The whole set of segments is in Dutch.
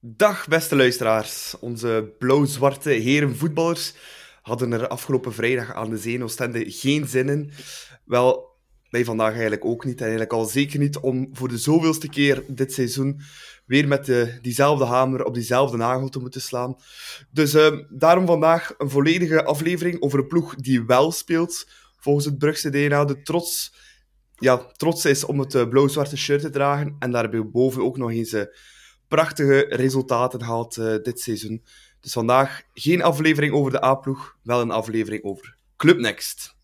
Dag beste luisteraars. Onze blauw-zwarte herenvoetballers hadden er afgelopen vrijdag aan de Zee Oostende geen zin in. Wel, wij vandaag eigenlijk ook niet. En eigenlijk al zeker niet om voor de zoveelste keer dit seizoen weer met de, diezelfde hamer op diezelfde nagel te moeten slaan. Dus uh, daarom vandaag een volledige aflevering over een ploeg die wel speelt, volgens het Brugse DNA. De trots, ja, trots is om het uh, blauw-zwarte shirt te dragen. En daarbij boven ook nog eens... Uh, prachtige resultaten gehaald uh, dit seizoen. Dus vandaag geen aflevering over de A-ploeg, wel een aflevering over Club Next.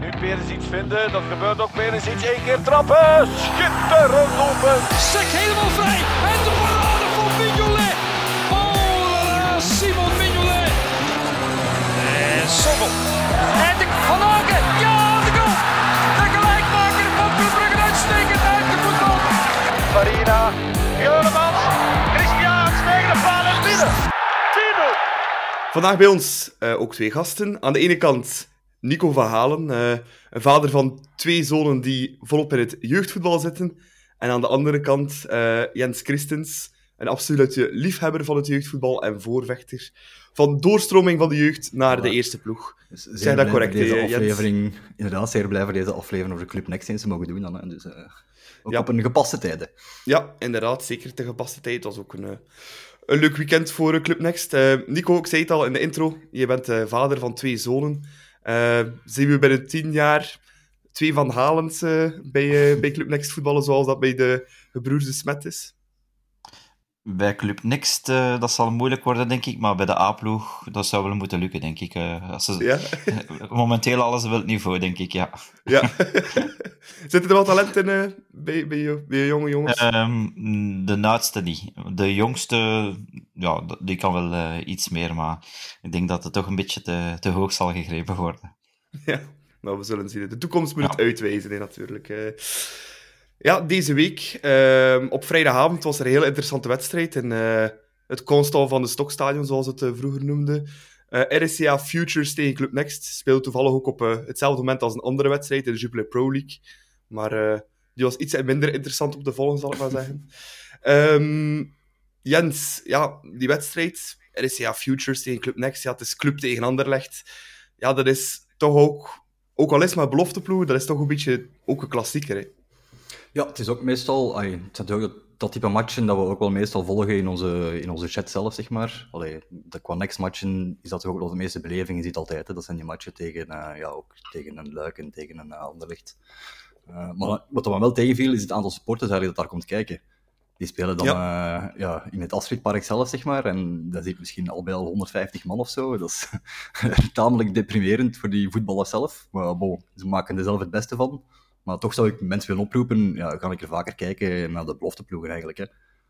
Nu Perens iets vinden, dat gebeurt ook. Perens iets, één keer trappen. Schitterend lopen. Sek helemaal vrij. En de parade van Mignolet. Oh, la, Simon Mignolet. En Sommel. En de Van Aken. Ja, Juremans, Christian tegen de paal en binnen. 10 Vandaag bij ons uh, ook twee gasten. Aan de ene kant Nico van Halen, uh, een vader van twee zonen die volop in het jeugdvoetbal zitten. En aan de andere kant uh, Jens Christens, een absolute liefhebber van het jeugdvoetbal en voorvechter van doorstroming van de jeugd naar de eerste ploeg. Dus zeg dat correct, deze Jens? aflevering, Inderdaad, zeer blij voor deze aflevering over Club Next eens te mogen doen. Dan, hè. Dus, uh, ook ja. op een gepaste tijden. Ja, inderdaad, zeker te gepaste tijd. Het was ook een, uh, een leuk weekend voor Club Next. Uh, Nico, ik zei het al in de intro, je bent vader van twee zonen. zien we binnen tien jaar twee van Halens bij, bij Club Next voetballen, zoals dat bij de gebroers de Smet is? Bij Club Next, uh, dat zal moeilijk worden, denk ik. Maar bij de A-ploeg, dat zou wel moeten lukken, denk ik. Uh, als ze, ja? momenteel alles op het niveau, denk ik, ja. ja. Zitten er wel talent in uh, bij, bij, je, bij je jonge jongens? Um, de oudste niet. De jongste, ja, die kan wel iets meer. Maar ik denk dat het toch een beetje te, te hoog zal gegrepen worden. Ja, nou, we zullen zien. De toekomst moet ja. het uitwijzen, hè, natuurlijk. Ja, deze week, uh, op vrijdagavond, was er een heel interessante wedstrijd in uh, het Constal van de Stokstadion, zoals het uh, vroeger noemde. Uh, RSCA Futures tegen Club Next speelde toevallig ook op hetzelfde moment als een andere wedstrijd in de Jupiler Pro League. Maar die was iets minder interessant om te volgen, zal ik maar zeggen. Um, Jens, ja, die wedstrijd, RSCA Futures tegen Club Next, ja, het is club tegen Anderlecht. Ja, dat is toch ook, ook al is maar belofteploeg, dat is toch een beetje ook een klassieker, hè? Ja, het is ook meestal... Ay, het zijn ook dat type matchen dat we ook wel meestal volgen in onze, in onze chat zelf, zeg maar. Allee, de qua next matchen is dat ook wel de meeste beleving, je ziet altijd. Hè. Dat zijn die matchen tegen, uh, ja, ook tegen een Luik en tegen een uh, Anderlecht. Uh, maar wat er wel tegenviel, is het aantal supporters eigenlijk dat daar komt kijken. Die spelen dan ja. ja in het Astridpark zelf, zeg maar. En dat zit misschien al bij al 150 man of zo. Dat is tamelijk deprimerend voor die voetballers zelf. Maar bon, ze maken er zelf het beste van. Maar toch zou ik mensen willen oproepen, ja, ga ik er vaker kijken naar de belofteploegen eigenlijk. Hè.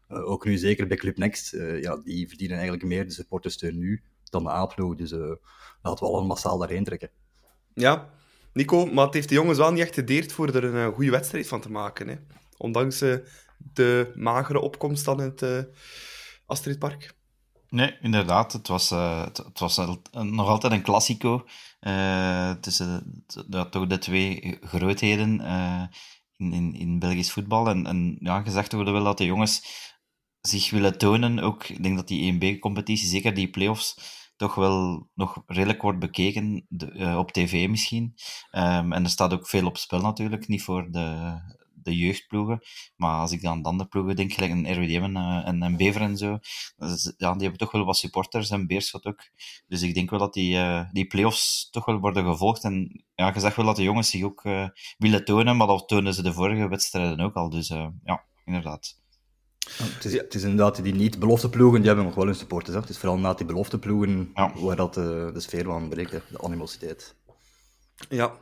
Uh, ook nu zeker bij Club Next, uh, ja, die verdienen eigenlijk meer de supportersteun nu dan de A-ploeg. Dus uh, laten we al massaal daarheen trekken. Ja, Nico, maar het heeft de jongens wel niet echt gedeerd voor er een goede wedstrijd van te maken. Hè. Ondanks de magere opkomst in het Astridpark. Nee, inderdaad. Het was, uh, het, was nog altijd een klassico uh, tussen de, toch de twee grootheden in, in, in Belgisch voetbal. En, en ja, gezegd worden wel dat de jongens zich willen tonen. Ook, ik denk dat die 1B-competitie, zeker die play-offs, toch wel nog redelijk wordt bekeken, de, op tv misschien. Um, en er staat ook veel op spel natuurlijk, niet voor de, de jeugdploegen. Maar als ik dan aan de andere ploegen denk, gelijk een RWDM en, en, en Bever en zo, dus, ja, die hebben toch wel wat supporters en Beerschot ook. Dus ik denk wel dat die, uh, die play-offs toch wel worden gevolgd. En ja, gezegd wel dat de jongens zich ook uh, willen tonen, maar dat tonen ze de vorige wedstrijden ook al. Dus uh, ja, inderdaad. Ja, het, is, het, is, inderdaad die niet-belofte ploegen, die hebben nog wel hun supporters. Hè. Het is vooral inderdaad die belofte ploegen ja. waar dat de, de sfeer van breekt, de animositeit. Ja,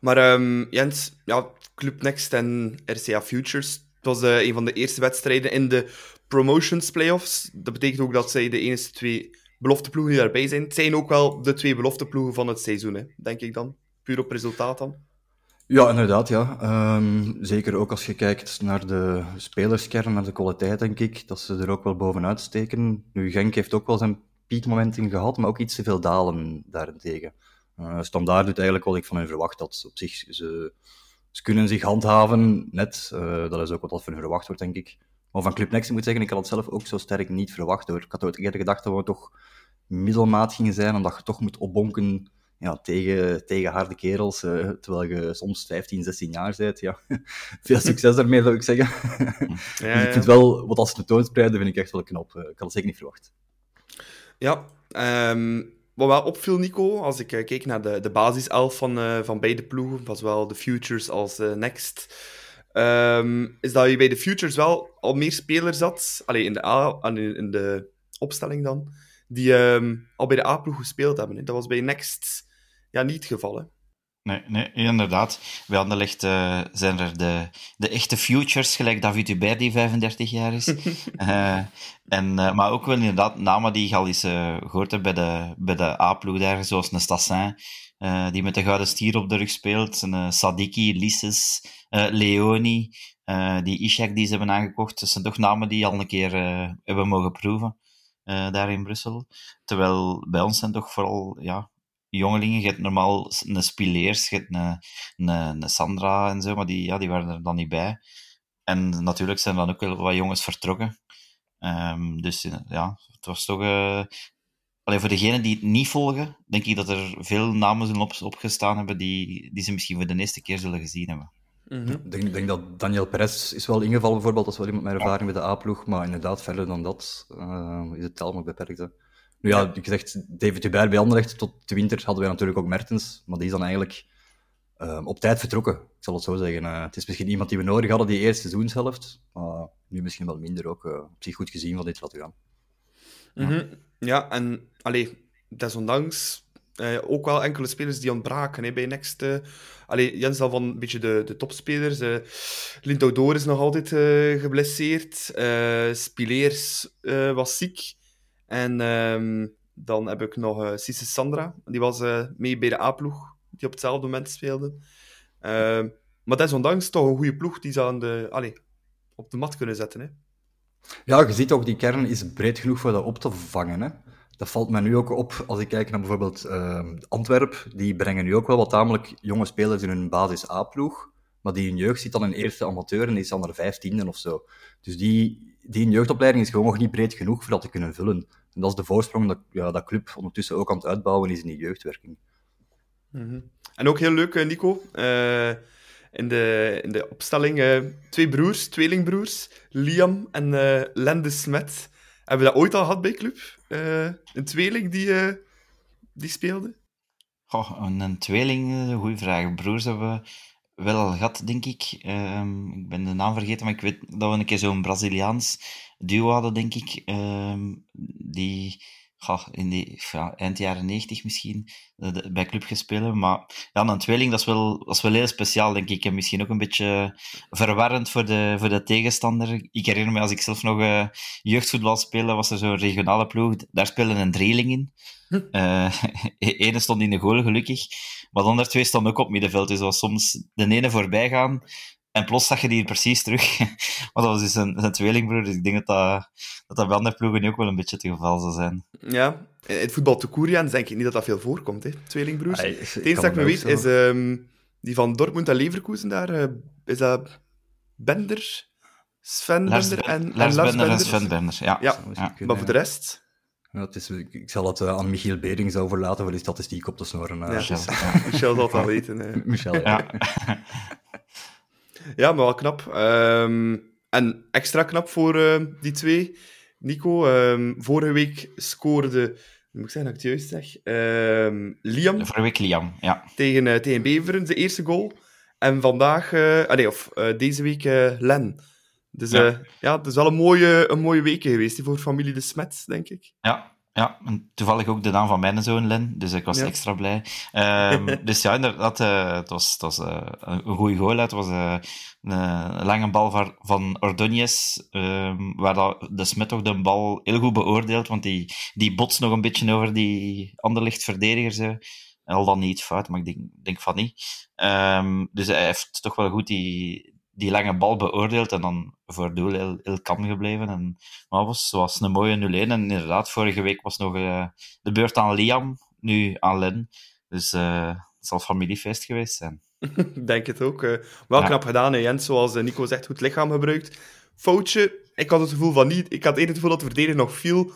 maar um, Jens, ja, Club Next en RCA Futures. Het was uh, een van de eerste wedstrijden in de promotions playoffs. Dat betekent ook dat zij de enige twee belofteploegen die daarbij zijn. Het zijn ook wel de twee belofteploegen van het seizoen, hè, denk ik dan. Puur op resultaat dan. Ja, inderdaad, ja. Um, zeker ook als je kijkt naar de spelerskern, naar de kwaliteit, denk ik, dat ze er ook wel bovenuit steken. Nu, Genk heeft ook wel zijn piekmomenten gehad, maar ook iets te veel dalen daarentegen. Uh, standaard doet eigenlijk wat ik van hen verwacht had. Op zich, ze, ze kunnen zich handhaven, net. Uh, dat is ook wat van hun verwacht wordt, denk ik. Maar van Club Next, ik moet zeggen, ik had het zelf ook zo sterk niet verwacht hoor. Ik had ooit eerder gedacht dat we toch middelmaat gingen zijn, omdat je toch moet opbonken ja, tegen, tegen harde kerels, uh, terwijl je soms 15, 16 jaar bent. Ja. Veel succes daarmee, zou ik zeggen. Ja, ja. ik vind wel, wat als ze tentoonspreiden, vind ik echt wel knap. ik had het zeker niet verwacht. Ja, um, wat wel opviel, Nico, als ik uh, keek naar de, de basiself van, uh, van beide ploegen, was wel de Futures als uh, Next, um, is dat je bij de Futures wel al meer spelers had, alleen in de, A, in de opstelling dan, die um, al bij de A-ploeg gespeeld hebben. Hè. Dat was bij Next ja, niet het geval. Nee, nee, inderdaad. Bij Anderlecht uh, zijn er de, de echte futures, gelijk David Hubert, die 35 jaar is. uh, en, uh, maar ook wel inderdaad namen die je al eens gehoord hebt bij de, bij de A-ploeg daar, zoals een Stassin, die met de gouden stier op de rug speelt. Sadiki, Lisses, Leoni, die Ishak die ze hebben aangekocht. Dat zijn toch namen die al een keer hebben mogen proeven. daar in Brussel. Terwijl bij ons zijn toch vooral ja, jongelingen. Je hebt normaal een Spileers, je hebt een, een, een, Sandra en zo, maar die, ja, die waren er dan niet bij. En natuurlijk zijn dan ook wel wat jongens vertrokken. Um, dus ja, het was toch... Uh... Alleen voor degenen die het niet volgen, denk ik dat er veel namen zullen op, opgestaan hebben die, die ze misschien voor de eerste keer zullen gezien hebben. Mm -hmm. Ik denk, denk, dat Daniel Perez is wel ingevallen, bijvoorbeeld. Dat is wel iemand met ervaring met de A-ploeg. Maar inderdaad, verder dan dat uh, is het tel maar beperkt. Hè. Nu ja, je zegt David Hubert bij Anderlecht. Tot de winter hadden wij natuurlijk ook Mertens. Maar die is dan eigenlijk uh, op tijd vertrokken. Ik zal het zo zeggen. Uh, het is misschien iemand die we nodig hadden die eerste seizoenshelft. Maar nu misschien wel minder ook. Uh, op zich goed gezien van dit laten gaan. Mm -hmm. Ja, en allee, desondanks ook wel enkele spelers die ontbraken hè, bij Next. Uh, allee, Jens al van een beetje de, de topspelers. Uh, Lindau is nog altijd uh, geblesseerd. Spileers was ziek. En um, dan heb ik nog uh, Sandra. Die was uh, mee bij de A-ploeg, die op hetzelfde moment speelde. Uh, maar desondanks toch een goede ploeg die ze aan de, allez, op de mat kunnen zetten. Hè. Ja, je ziet ook, die kern is breed genoeg voor dat op te vangen. Hè. Dat valt mij nu ook op als ik kijk naar bijvoorbeeld ehm, Antwerp. Die brengen nu ook wel wat tamelijk jonge spelers in hun basis A-ploeg. Maar die in jeugd zit dan in eerste amateur en die is dan er vijftiende of zo. Dus die, die jeugdopleiding is gewoon nog niet breed genoeg voor dat te kunnen vullen. En dat is de voorsprong dat, ja, dat club ondertussen ook aan het uitbouwen is in die jeugdwerking. Mm -hmm. En ook heel leuk, eh, Nico. Uh, in, de, in de opstelling uh, twee broers, tweelingbroers, Liam en uh, Lende Smet. Hebben we dat ooit al gehad bij club? een tweeling die, die speelde? Oh, een tweeling, goede vraag. Broers hebben we wel al gehad, denk ik. Um, ik ben de naam vergeten, maar ik weet dat we een keer zo'n Braziliaans duo hadden, denk ik. Um, die ga, in die ja, eind jaren 90 misschien uh, bij club gespeeld Maar ja, een tweeling, dat is, wel, dat is wel heel speciaal, denk ik. En misschien ook een beetje verwarrend voor de, voor de tegenstander. Ik herinner me, als ik zelf nog uh, jeugdvoetbal speelde, was er zo'n regionale ploeg. Daar speelde een drieling in. Uh, ene stond in de goal, gelukkig. Maar de andere twee stonden ook op middenveld. Dus was soms de ene voorbij gaan en plots zag je die precies terug. maar dat was dus een, een tweelingbroer. Dus ik denk dat dat, dat, dat bij andere ploegen nu ook wel een beetje het geval zal zijn. Ja, in het voetbal Toekuriaan denk ik niet dat dat veel voorkomt, hè? tweelingbroers. Ay, het enige dat ik me weet is um, die van Dortmund en Leverkusen daar. Uh, is dat Bender? Sven Lars Bender en, Lars, en Lars Bender Bender. en Sven Bender, ja. Ja, ja. maar voor de rest... Ja, het is, ik zal het uh, aan Michiel Berings overlaten voor die statistiek op te snoren. Uh, ja, Michel. Ja. Michel zal het wel weten. Michel, ja. ja, maar wel knap. Um, en extra knap voor uh, die twee. Nico, um, vorige week scoorde, moet ik zeggen dat ik het juist zeg, um, Liam. Vorige week Liam, ja. Tegen, uh, tegen Beveren, de eerste goal. En vandaag, uh, ah nee, of deze week Len. Dus ja. ja, het is wel een mooie, een mooie week geweest voor familie De Smet, denk ik. Ja, ja, en toevallig ook de naam van mijn zoon, Len, dus ik was ja. extra blij. Um, dus ja, inderdaad, uh, het was, het was uh, een goede goal. Het was uh, een lange bal van, van Ordóñez, um, waar dat, de Smet toch de bal heel goed beoordeelt, want die, die botst nog een beetje over die anderlicht-verdediger. Al dan niet fout, maar ik denk, denk van niet. Um, dus hij heeft toch wel goed die, die lange bal beoordeeld en dan voor doel heel, heel kalm gebleven. En, maar het was, was een mooie 0-1. En inderdaad, vorige week was nog uh, de beurt aan Liam, nu aan Len. Dus uh, het zal familiefeest geweest zijn. Ik denk het ook. Uh, wel ja. knap gedaan, hè, Jens. Zoals Nico zegt, goed lichaam gebruikt. Foutje ik had het gevoel van niet. Ik had eerder het gevoel dat de verdediger nog viel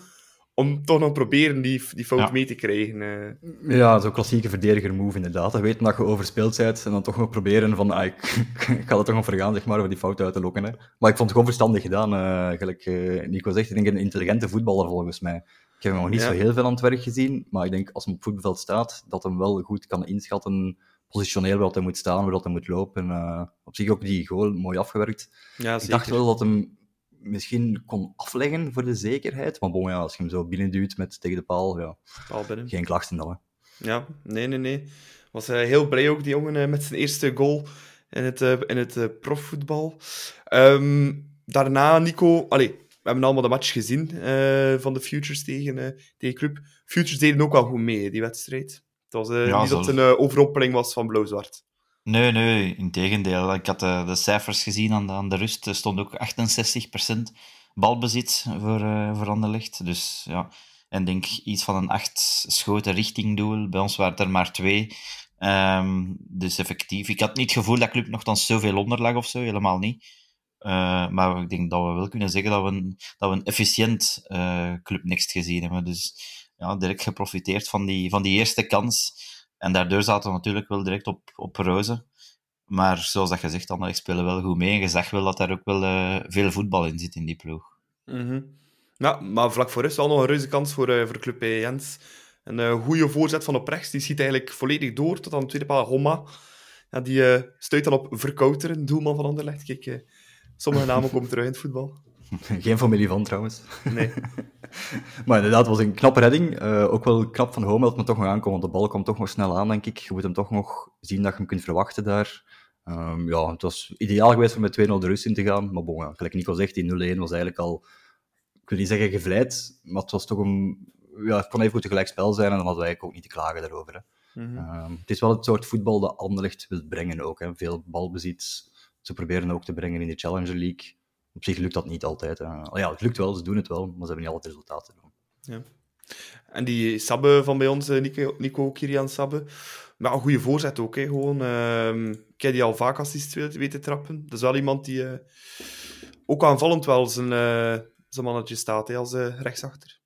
om toch nog proberen die, die fout Ja. mee te krijgen. eh. Ja, zo'n klassieke verdediger move inderdaad. Dan weten dat je overspeeld bent en dan toch nog proberen van ah, ik, ik ga het toch nog vergaan, zeg maar, om die fout uit te lokken. Hè. Maar ik vond het gewoon verstandig gedaan, eh gelijk eh, Nico zegt. Ik denk een intelligente voetballer volgens mij. Ik heb hem nog niet Ja. zo heel veel aan het werk gezien, maar ik denk als hij op het voetbalveld staat, dat hem wel goed kan inschatten positioneel waar hij moet staan, waar dat hij moet lopen. Eh, op zich ook die goal mooi afgewerkt. Ja, Ik dacht wel dat hem misschien kon afleggen voor de zekerheid, maar bon, ja, als je hem zo binnenduwt met tegen de paal, ja, geen klachten dan. Hè. Ja, nee, nee, nee. Was eh, heel blij ook, die jongen, eh, met zijn eerste goal in het, eh, in het profvoetbal. Ehm, daarna, Nico... Allee, we hebben allemaal de match gezien van de Futures tegen, eh, tegen Club. Futures deden ook wel goed mee, die wedstrijd. Het was Ja, niet dat het een overoppeling was van blauw-zwart. Nee, nee, in tegendeel. Ik had de, de cijfers gezien aan de, aan de rust. Er stond ook 68% balbezit voor, eh voor Anderlecht. Dus ja, en denk iets van een acht schoten richting doel. Bij ons waren het er maar twee. Ehm, dus effectief. Ik had niet het gevoel dat Club nogthans zoveel onder lag of zo, helemaal niet. Eh, maar ik denk dat we wel kunnen zeggen dat we een, dat we een efficiënt eh, Club Next gezien hebben. Dus ja, direct geprofiteerd van die, van die eerste kans. En daardoor zaten we natuurlijk wel direct op, op rozen. Maar zoals dat gezegd, Anderlecht spelen wel goed mee. En je zag wel dat daar ook wel eh, veel voetbal in zit in die ploeg. Mhm. Ja, maar vlak voor rust wel nog een reuze kans voor, eh voor Club. Jens. Een eh, goede voorzet van op rechts. Die schiet eigenlijk volledig door tot aan de tweede paal. Homma. Ja, die eh stuit dan op Verkouteren, doelman van Anderlecht. Kijk, eh, sommige namen komen terug in het voetbal. Geen familie van trouwens. Nee. Maar inderdaad, het was een knappe redding. Eh, ook wel knap van Home dat het toch nog aankomt. Want de bal komt toch nog snel aan, denk ik. Je moet hem toch nog zien dat je hem kunt verwachten daar. Ehm, ja, het was ideaal geweest om met 2-0 de rust in te gaan. Maar bon, ja, gelijk Nico zegt, die 0-1 was eigenlijk al... Ik wil niet zeggen gevleid, maar het was toch een... Ja, het kon even goed een gelijkspel zijn en dan hadden wij eigenlijk ook niet te klagen daarover. Hè. Mhm. Ehm, het is wel het soort voetbal dat Anderlecht wil brengen ook. Hè. Veel balbezit. Ze proberen ook te brengen in de Challenger League. Op zich lukt dat niet altijd. Ja, het lukt wel, ze doen het wel, maar ze hebben niet altijd resultaten. En die Sabbe van bij ons, eh, Nico, Nico Kirian Sabbe. Maar een goede voorzet ook, hè. Gewoon, ehm, ik heb die al vaak assist weten weten trappen. Dat is wel iemand die eh, ook aanvallend wel zijn, eh, zijn mannetje staat, hè, als eh, rechtsachter.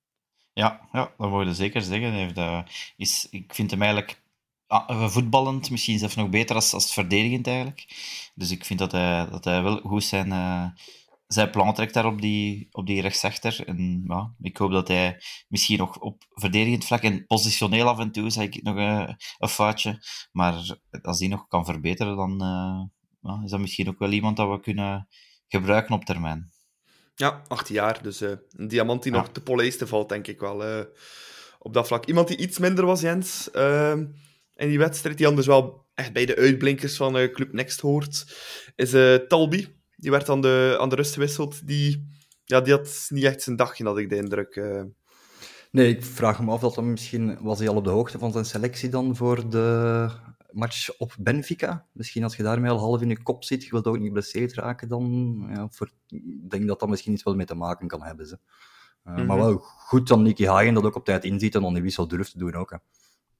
Ja, ja, dat mogen we zeker zeggen. Hij heeft, is, ik vind hem eigenlijk ah, voetballend misschien zelfs nog beter als, als verdedigend eigenlijk. Dus ik vind dat hij, dat hij wel goed zijn, eh, zijn plan trekt daar op die, op die rechtsachter. En ja, ik hoop dat hij misschien nog op verdedigend vlak en positioneel af en toe zeg ik nog eh, een foutje. Maar als die nog kan verbeteren, dan eh, ja, is dat misschien ook wel iemand dat we kunnen gebruiken op termijn. Ja, 18 jaar. Dus eh, een diamant die Ja. nog te polijsten valt, denk ik wel. op dat vlak. Iemand die iets minder was, Jens, in die wedstrijd, die anders wel echt bij de uitblinkers van Club Next hoort, is Talbi. Die werd aan de, aan de rust gewisseld. Die, ja, die had niet echt zijn dagje, had ik de indruk. eh. Nee, ik vraag me af dat dan misschien... Was hij al op de hoogte van zijn selectie dan voor de match op Benfica? Misschien als je daarmee al half in je kop zit, je wilt ook niet geblesseerd raken dan. Ja, voor, ik denk dat dat misschien iets wel mee te maken kan hebben. Ze. Eh, Maar Mhm. wel goed dan Nicky Hagen dat ook op tijd inziet en dan die wissel durft te doen ook. Hè.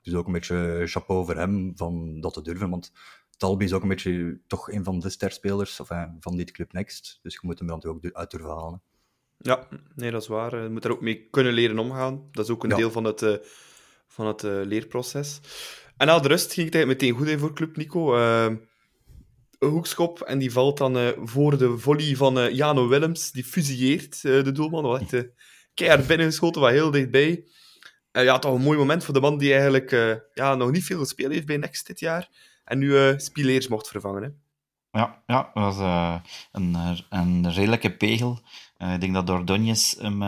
Dus ook een beetje chapeau voor hem van dat te durven, want Talbi is ook een beetje toch een van de sterspelers of, eh, van dit Club Next. Dus je moet hem dan toch ook uit durven halen. Ja, nee, dat is waar. Je moet er ook mee kunnen leren omgaan. Dat is ook een Ja. deel van het, eh, van het eh, leerproces. En na de rust ging het eigenlijk meteen goed in voor Club Nico. Een hoekschop en die valt dan voor de volley van Jano Willems. Die fusilleert de doelman. Was echt keihard binnengeschoten, was heel dichtbij. Ja, toch een mooi moment voor de man die eigenlijk ja, nog niet veel gespeeld heeft bij Next dit jaar. En nu eh Spileers mocht vervangen. Hè. Ja, ja dat was eh, een, een redelijke pegel. Eh, ik denk dat Ordonez hem,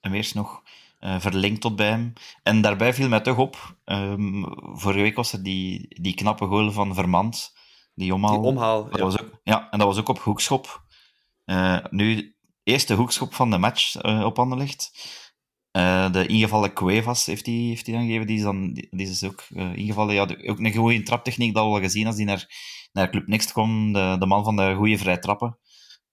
hem eerst nog verlengt tot bij hem. En daarbij viel mij toch op, ehm, vorige week was er die, die knappe goal van Vermand, die omhaal. Die omhaal. Dat Ja. was ook, ja, en dat was ook op hoekschop. Nu, eerste hoekschop van de match op Anderlecht. Eh, de ingevallen Cuevas heeft hij heeft die dan gegeven. Die is, dan, die, die is ook eh, ingevallen. Ja, ook een goede traptechniek, dat we al gezien als die naar, naar Club Next kwam. De, de man van de goede vrij trappen.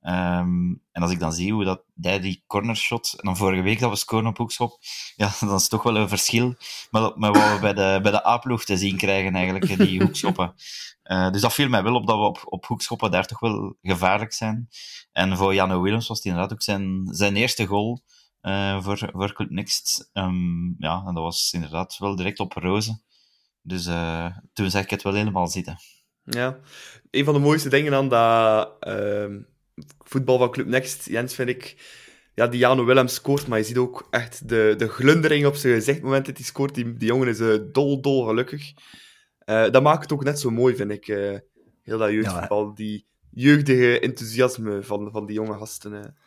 Ehm, en als ik dan zie hoe dat, hij die cornershot, en dan vorige week dat we scoren op hoekschop, ja, dan is toch wel een verschil met, met wat we bij de, bij de A-ploeg te zien krijgen, eigenlijk, die hoekschoppen. Uh, dus dat viel mij wel op dat we op, op hoekschoppen daar toch wel gevaarlijk zijn. En voor Janne Willems was het inderdaad ook zijn, zijn eerste goal uh, voor, voor Club Next. Um, ja, en dat was inderdaad wel direct op rozen. Dus uh, toen zag ik het wel helemaal zitten. Ja, een van de mooiste dingen aan dat uh, voetbal van Club Next, Jens, vind ik... Ja, die Jano Willems scoort, maar je ziet ook echt de, de glundering op zijn gezicht moment dat hij scoort. Die, die jongen is uh, dol, dol gelukkig. Uh, dat maakt het ook net zo mooi, vind ik. Uh, heel dat jeugdvoetbal, ja, die jeugdige enthousiasme van, van die jonge gasten.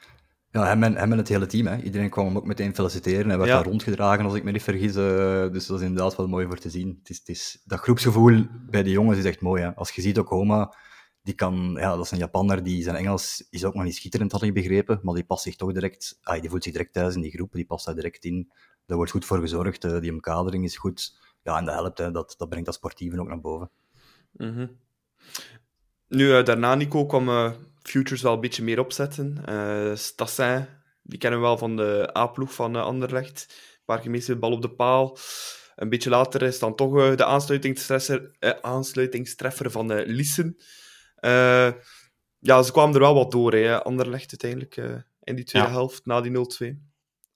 Ja, hem en, hem en het hele team. Hè. Iedereen kwam hem ook meteen feliciteren. Hij werd ja. daar rondgedragen, als ik me niet vergis. Uh, dus dat is inderdaad wel mooi voor te zien. Het is, het is, dat groepsgevoel bij de jongens is echt mooi. Hè. Als je ziet ook Homa, die kan, ja, dat is een Japanner, die zijn Engels is ook nog niet schitterend, had ik begrepen. Maar die past zich toch direct, ah, die voelt zich direct thuis in die groep, die past daar direct in. Daar wordt goed voor gezorgd, uh, die omkadering is goed. Ja, en dat helpt, hè. Dat, dat brengt dat sportieve ook naar boven. Mm -hmm. Nu, uh, daarna, Nico, kwam Futures wel een beetje meer opzetten. Uh, Stassin, die kennen we wel van de A-ploeg van uh, Anderlecht. Een paar keer meestal bal op de paal. Een beetje later is dan toch uh, de aansluitingstreffer, aansluitingstreffer van Lissen. ja, ze kwamen er wel wat door, hè, Anderlecht uiteindelijk, in die tweede ja. helft, na die 0-2.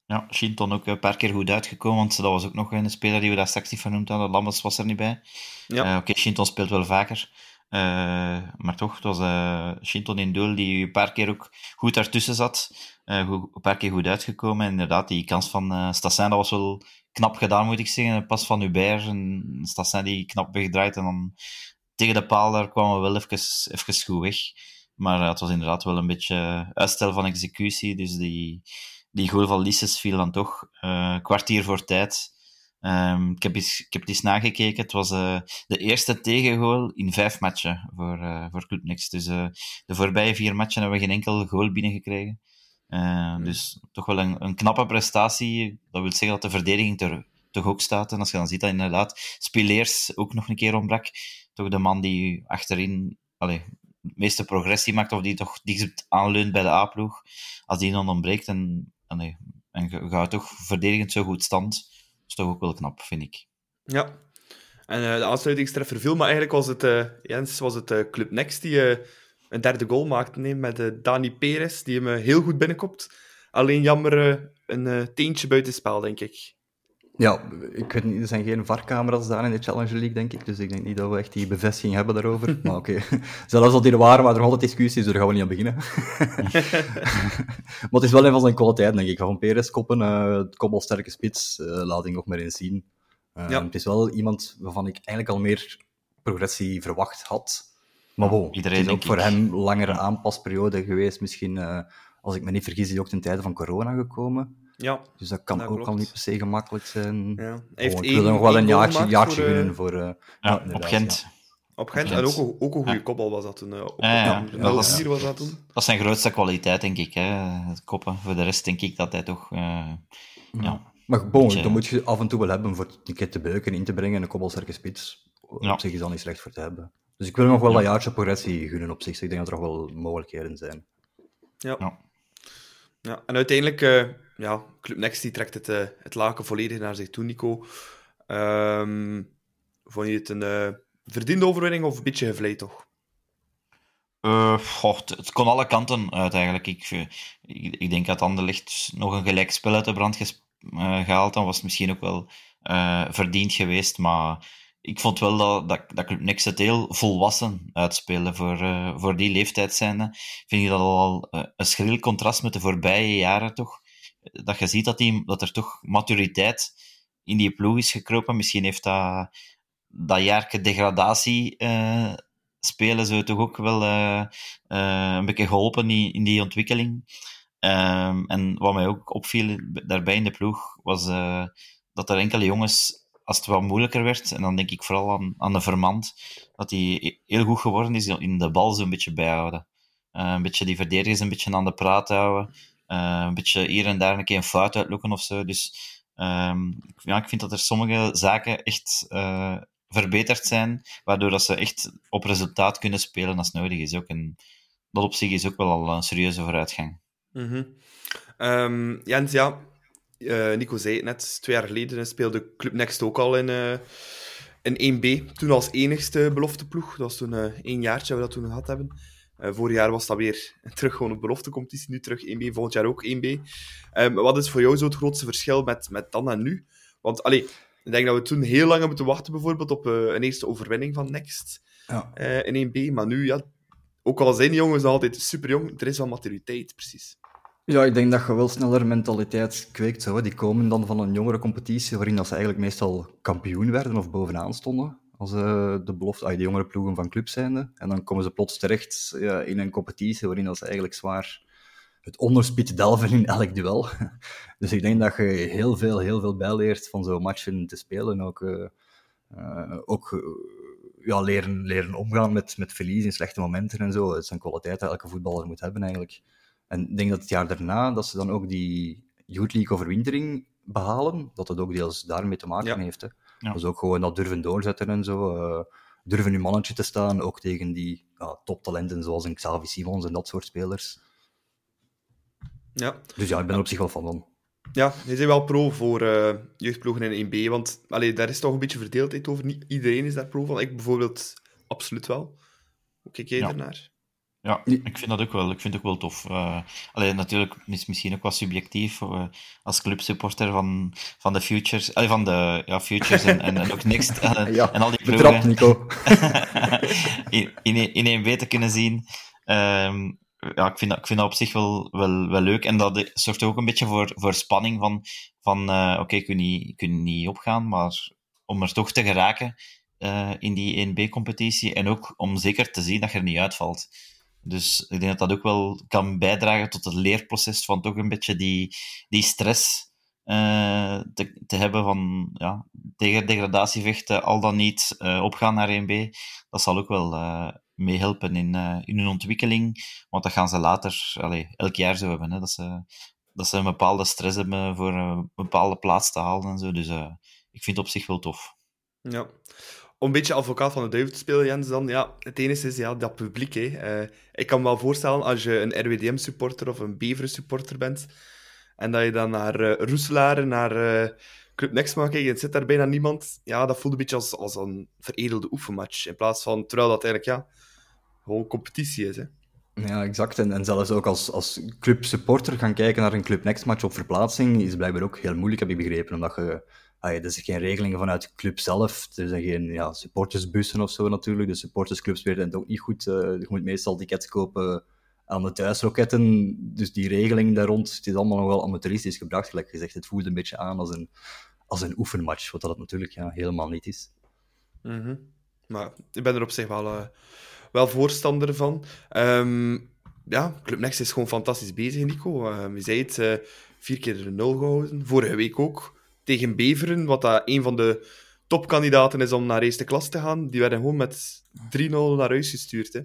Ja, Shinton ook een paar keer goed uitgekomen, want dat was ook nog een speler die we daar straks niet vernoemd hadden. Lammers was er niet bij. Ja. Oké, okay, Shinton speelt wel vaker. Uh, maar toch, het was uh, Shinton in doel die een paar keer ook goed daartussen zat. Goed, een paar keer goed uitgekomen. En inderdaad, die kans van Stassin, was wel knap gedaan, moet ik zeggen. Pas van Hubert en Stassin die knap wegdraait. En dan tegen de paal, daar kwamen we wel even, even goed weg. Maar het was inderdaad wel een beetje uitstel van executie. Dus die, die goal van Lisses viel dan toch kwartier voor tijd. Um, ik, heb eens, ik heb eens nagekeken. Het was uh, de eerste tegengoal in vijf matchen voor, uh, voor Club Next. Dus uh, de voorbije vier matchen hebben we geen enkel goal binnengekregen. Mm. Dus toch wel een, een, knappe prestatie. Dat wil zeggen dat de verdediging er toch ook staat. En als je dan ziet dat inderdaad Spileers ook nog een keer ontbrak. Toch de man die achterin allee, de meeste progressie maakt, of die toch dichtst aanleunt bij de A-ploeg. Als die dan ontbreekt en, allee, en gaat toch verdedigend zo goed stand is toch ook wel knap, vind ik. Ja. En uh, de aansluitingstreffer viel, maar eigenlijk was het, uh, Jens, was het uh, Club Next die een derde goal maakte nee, met Dani Perez, die hem heel goed binnenkopt. Alleen jammer een teentje buitenspel, denk ik. Ja, ik weet niet, er zijn geen varcamera's daar in de Challenger League, denk ik. Dus ik denk niet dat we echt die bevestiging hebben daarover. maar oké, okay. zelfs als die er waren, maar er altijd discussies, dus daar gaan we niet aan beginnen. maar het is wel een van zijn kwaliteiten, denk ik. Van Perez koppen, uh, koppelsterke spits, uh, laat ik nog maar eens zien. Uh, ja. Het is wel iemand waarvan ik eigenlijk al meer progressie verwacht had. Maar bon, Iedereen het is ook voor hem langere aanpasperiode geweest. Misschien, als ik me niet vergis, is hij ook ten tijde van corona gekomen. Ja, dus dat kan dat ook klopt. al niet per se gemakkelijk zijn. Ja. Hij heeft oh, ik één, wil nog wel een jaartje, jaartje voor, uh, gunnen voor... Uh, Ja, op Gent. Op Gent. En ook, een- ook een goede koppel was dat toen. eh, op, Ja, ja. Ja, dat is- 0-4 was dat toen. Dat is zijn grootste kwaliteit, denk ik. Hè? Het koppen. Voor de rest denk ik dat hij toch... eh, ja. Maar bon, Beetje- dat moet je af en toe wel hebben voor een keer te beuken, in te brengen, een koppelsterke spits. Ja. Op zich is dat niet slecht voor te hebben. Dus ik wil nog wel dat jaartje progressie gunnen op zich. Dus ik denk dat er nog wel mogelijkheden zijn. Ja. Ja. Ja, en uiteindelijk, eh, ja, Club Next die trekt het, eh, het laken volledig naar zich toe, Nico. Ehm, vond je het een eh, verdiende overwinning of een beetje gevleid, toch? Goh, het, het kon alle kanten uit eigenlijk. Ik, ik, denk dat Anderlecht nog een gelijk spel uit de brand eh, gehaald. Dan was het misschien ook wel eh, verdiend geweest. Maar ik vond wel dat, dat, dat Club Next het heel volwassen uitspelen. Voor, voor die leeftijd zijnde vind ik dat al een schril contrast met de voorbije jaren toch. Dat je ziet dat, die, dat er toch maturiteit in die ploeg is gekropen. Misschien heeft dat, dat jaarke degradatie eh, spelen zo toch ook wel eh, eh, een beetje geholpen in, die ontwikkeling. Ehm, en wat mij ook opviel daarbij in de ploeg, was dat er enkele jongens, als het wat moeilijker werd, en dan denk ik vooral aan, aan de Vermand, dat hij heel goed geworden is in de bal zo'n beetje bijhouden. Een beetje die verdedigers een beetje aan de praat houden. Eh, een beetje hier en daar een keer een fout uitlokken of zo. Dus ehm, ja, ik vind dat er sommige zaken echt eh, verbeterd zijn, waardoor dat ze echt op resultaat kunnen spelen als nodig is ook. En dat op zich is ook wel al een serieuze vooruitgang. Ehm, Jens, ja, eh, Nico zei het net, twee jaar geleden speelde Club Next ook al in, in 1B. Toen als enigste belofteploeg. Dat was toen uh, één jaartje dat we dat toen gehad hebben. Vorig jaar was dat weer terug gewoon een beloftecompetitie, nu terug 1B, volgend jaar ook 1B. Um, wat is voor jou zo het grootste verschil met, met dan en nu? Want allee, ik denk dat we toen heel lang hebben moeten wachten bijvoorbeeld op een eerste overwinning van Next ja. in 1B. Maar nu, ja, ook al zijn die jongens nog altijd super jong, er is wel maturiteit, precies. Ja, ik denk dat je wel sneller mentaliteit kweekt. Zo. Die komen dan van een jongere competitie waarin dat ze eigenlijk meestal kampioen werden of bovenaan stonden. Als uh, de belofte, ah, de jongere ploegen van club zijnde. En dan komen ze plots terecht ja, in een competitie waarin dat ze eigenlijk zwaar het onderspit delven in elk duel. dus ik denk dat je heel veel, heel veel bijleert van zo'n matchen te spelen. Ook, uh, uh, ook ja, leren, leren omgaan met, met verlies in slechte momenten en zo. Het zijn kwaliteiten dat elke voetballer moet hebben eigenlijk. En ik denk dat het jaar daarna, dat ze dan ook die Youth League overwintering behalen, dat het ook deels daarmee te maken heeft. Hè. Ja. Dus ook gewoon dat durven doorzetten en zo. Uh, durven uw mannetje te staan, ook tegen die ja, toptalenten zoals een Xavi Simons en dat soort spelers. Ja. Dus ja, ik ben er op zich wel van dan. Ja, je bent wel pro voor uh, jeugdploegen in 1B, want allee, daar is toch een beetje verdeeldheid over. Niet iedereen is daar pro van. Ik bijvoorbeeld absoluut wel. Hoe kijk jij ja. Ja, ik vind dat ook wel. Ik vind het ook wel tof. Uh, alleen natuurlijk is misschien ook wat subjectief uh, als clubsupporter van, van de Futures, allee, van de ja, Futures en, en, en ook Next uh, ja, en al die ploegen. Nico. in, in, in één te kunnen zien. Um, ja, ik vind, dat, ik vind dat op zich wel, wel, wel leuk. En dat zorgt ook een beetje voor, voor spanning van, van oké, okay, ik, ik kun niet opgaan, maar om er toch te geraken in die 1B-competitie en ook om zeker te zien dat je er niet uitvalt. Dus ik denk dat dat ook wel kan bijdragen tot het leerproces van toch een beetje die, die stress uh, te, te, hebben van ja, tegen degradatievechten, al dan niet uh, opgaan naar 1B. Dat zal ook wel uh, meehelpen in, in hun ontwikkeling, want dat gaan ze later allez, elk jaar zo hebben. Hè, dat, ze, dat ze een bepaalde stress hebben voor een bepaalde plaats te halen en zo. Dus ik vind het op zich wel tof. Ja om een beetje advocaat van de duivel te spelen, Jens, dan, ja, het enige is ja, dat publiek. Hè. Uh, ik kan me wel voorstellen, als je een RWDM-supporter of een Beveren-supporter bent, en dat je dan naar uh, Roeselaar, naar uh, Club Next mag kijken, en zit daar bijna niemand, ja, dat voelt een beetje als, als een veredelde oefenmatch, in plaats van, terwijl dat eigenlijk, ja, gewoon competitie is, hè. Ja, exact. En, en zelfs ook als, als clubsupporter gaan kijken naar een Club Next match op verplaatsing is blijkbaar ook heel moeilijk, heb ik begrepen, omdat je ah, er zijn geen regelingen vanuit de club zelf. Er zijn geen ja, supportersbussen of zo natuurlijk. De supportersclubs weten het ook niet goed. Uh, je moet meestal tickets kopen aan de thuisroketten. Dus die regeling daar rond, het is allemaal nog wel amateuristisch gebracht, gelijk gezegd. Het voelt een beetje aan als een, als een oefenmatch, wat dat natuurlijk ja, helemaal niet is. Mm. Maar ik ben er op zich wel, uh, wel voorstander van. Um, ja, Club Next is gewoon fantastisch bezig, Nico. Uh, je zei het, uh, vier keer de nul gehouden. Vorige week ook tegen Beveren, wat dat een van de topkandidaten is om naar eerste klas te gaan. Die werden gewoon met 3-0 naar huis gestuurd. Hè.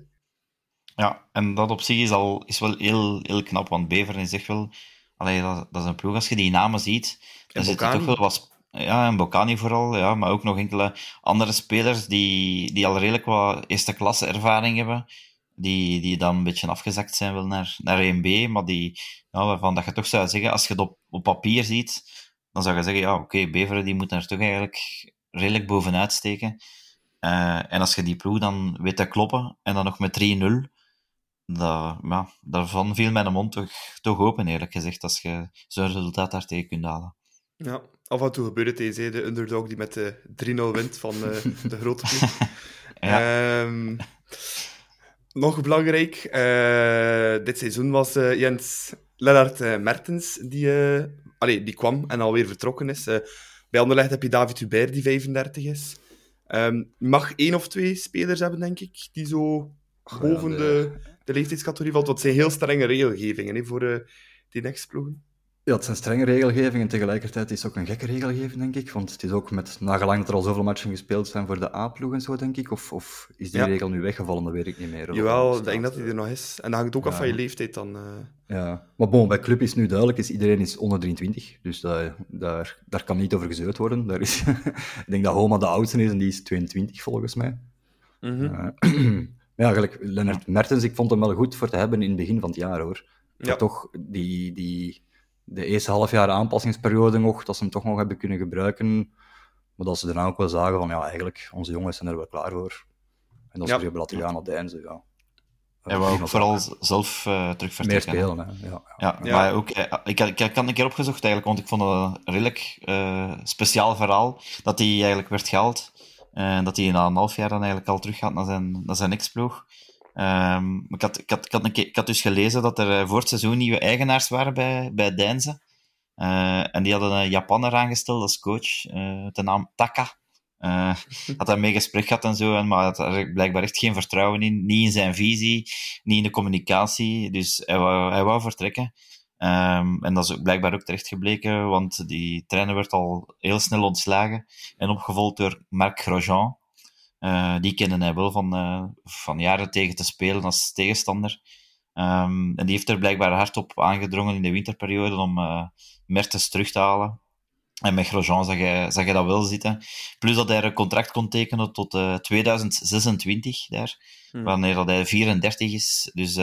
Ja, en dat op zich is, al, is wel heel, heel knap, want Beveren is echt wel... Allee, dat, dat is een ploeg, als je die namen ziet, dan zit er toch wel wat... Ja, en Bocani vooral, ja, maar ook nog enkele andere spelers die, die al redelijk wat eerste klasse ervaring hebben, die, die dan een beetje afgezakt zijn wel naar, naar 1B, maar die, ja, waarvan dat je toch zou zeggen, als je het op, op papier ziet, dan zou je zeggen, ja, oké, okay, Beveren die moet daar toch eigenlijk redelijk bovenuit steken. Uh, en als je die ploeg dan weet te kloppen, en dan nog met 3-0, ja, daarvan viel mijn mond toch, toch open, eerlijk gezegd, als je zo'n resultaat daar tegen kunt halen. Ja, af en toe gebeurt het eens, de underdog die met de 3-0 wint van uh, de grote ploeg. ja. um, nog belangrijk, uh, dit seizoen was Jens Lennart Mertens, die allee, die kwam en alweer vertrokken is. Uh, bij Anderlecht heb je David Hubert, die 35 is. Um, mag één of twee spelers hebben, denk ik, die zo boven de, de leeftijdscategorie valt. Dat zijn heel strenge regelgevingen hè, voor uh, die next-ploegen. Ja, het zijn strenge regelgevingen. Tegelijkertijd is het ook een gekke regelgeving, denk ik. Want het is ook met, nagelang dat er al zoveel matchen gespeeld zijn voor de A-ploeg en zo, denk ik. Of, of is die regel nu weggevallen? Dat weet ik niet meer. Jawel, ik denk dat hij er nog is. En dat hangt ook af van je leeftijd dan. Uh... Ja, maar bon, bij club is nu duidelijk, is iedereen is onder 23. Dus daar, daar, daar kan niet over gezeurd worden. Daar is, ik denk dat Homa de oudste is en die is 22 volgens mij. Mm -hmm. uh, Ja, gelijk Lennart Mertens, ik vond hem wel goed voor te hebben in het begin van het jaar, hoor. Ja. Maar toch, die, die, de eerste half jaar aanpassingsperiode nog, dat ze hem toch nog hebben kunnen gebruiken. Maar dat ze daarna ook wel zagen van, ja, eigenlijk, onze jongens zijn er wel klaar voor. En dat ze Ja. er hebben laten gaan op de einde, ja. Wou Prima ook vooral zelf eh terug Meer spelen, hè. Ja, ja. Ja, maar ook, eh, ik, had- ik, ik had een keer opgezocht eigenlijk, want ik vond het een redelijk eh, speciaal verhaal dat hij eigenlijk werd gehaald. eh, En dat hij na een half jaar dan eigenlijk al terug gaat naar zijn, naar zijn ex-ploeg. Ehm, ik, had, ik, had, ik, had ik had dus gelezen dat er eh, voor het seizoen nieuwe eigenaars waren bij, bij Deinze. Eh, en die hadden een Japaner aangesteld als coach, eh met de naam Taka. Eh had hij mee gesprek gehad en zo, maar had er blijkbaar echt geen vertrouwen in. Niet in zijn visie, niet in de communicatie. Dus hij wou, hij wou vertrekken. Ehm, en dat is blijkbaar ook terecht gebleken, want die trainer werd al heel snel ontslagen en opgevolgd door Marc Grosjean. Eh, die kende hij wel van, eh, van jaren tegen te spelen als tegenstander. Ehm, en die heeft er blijkbaar hard op aangedrongen in de winterperiode om eh Mertens terug te halen. En met Grosjean zag je, zag je dat wel zitten. Plus dat hij een contract kon tekenen tot eh, 2026 daar, Hmm. wanneer dat hij 34 is. Dus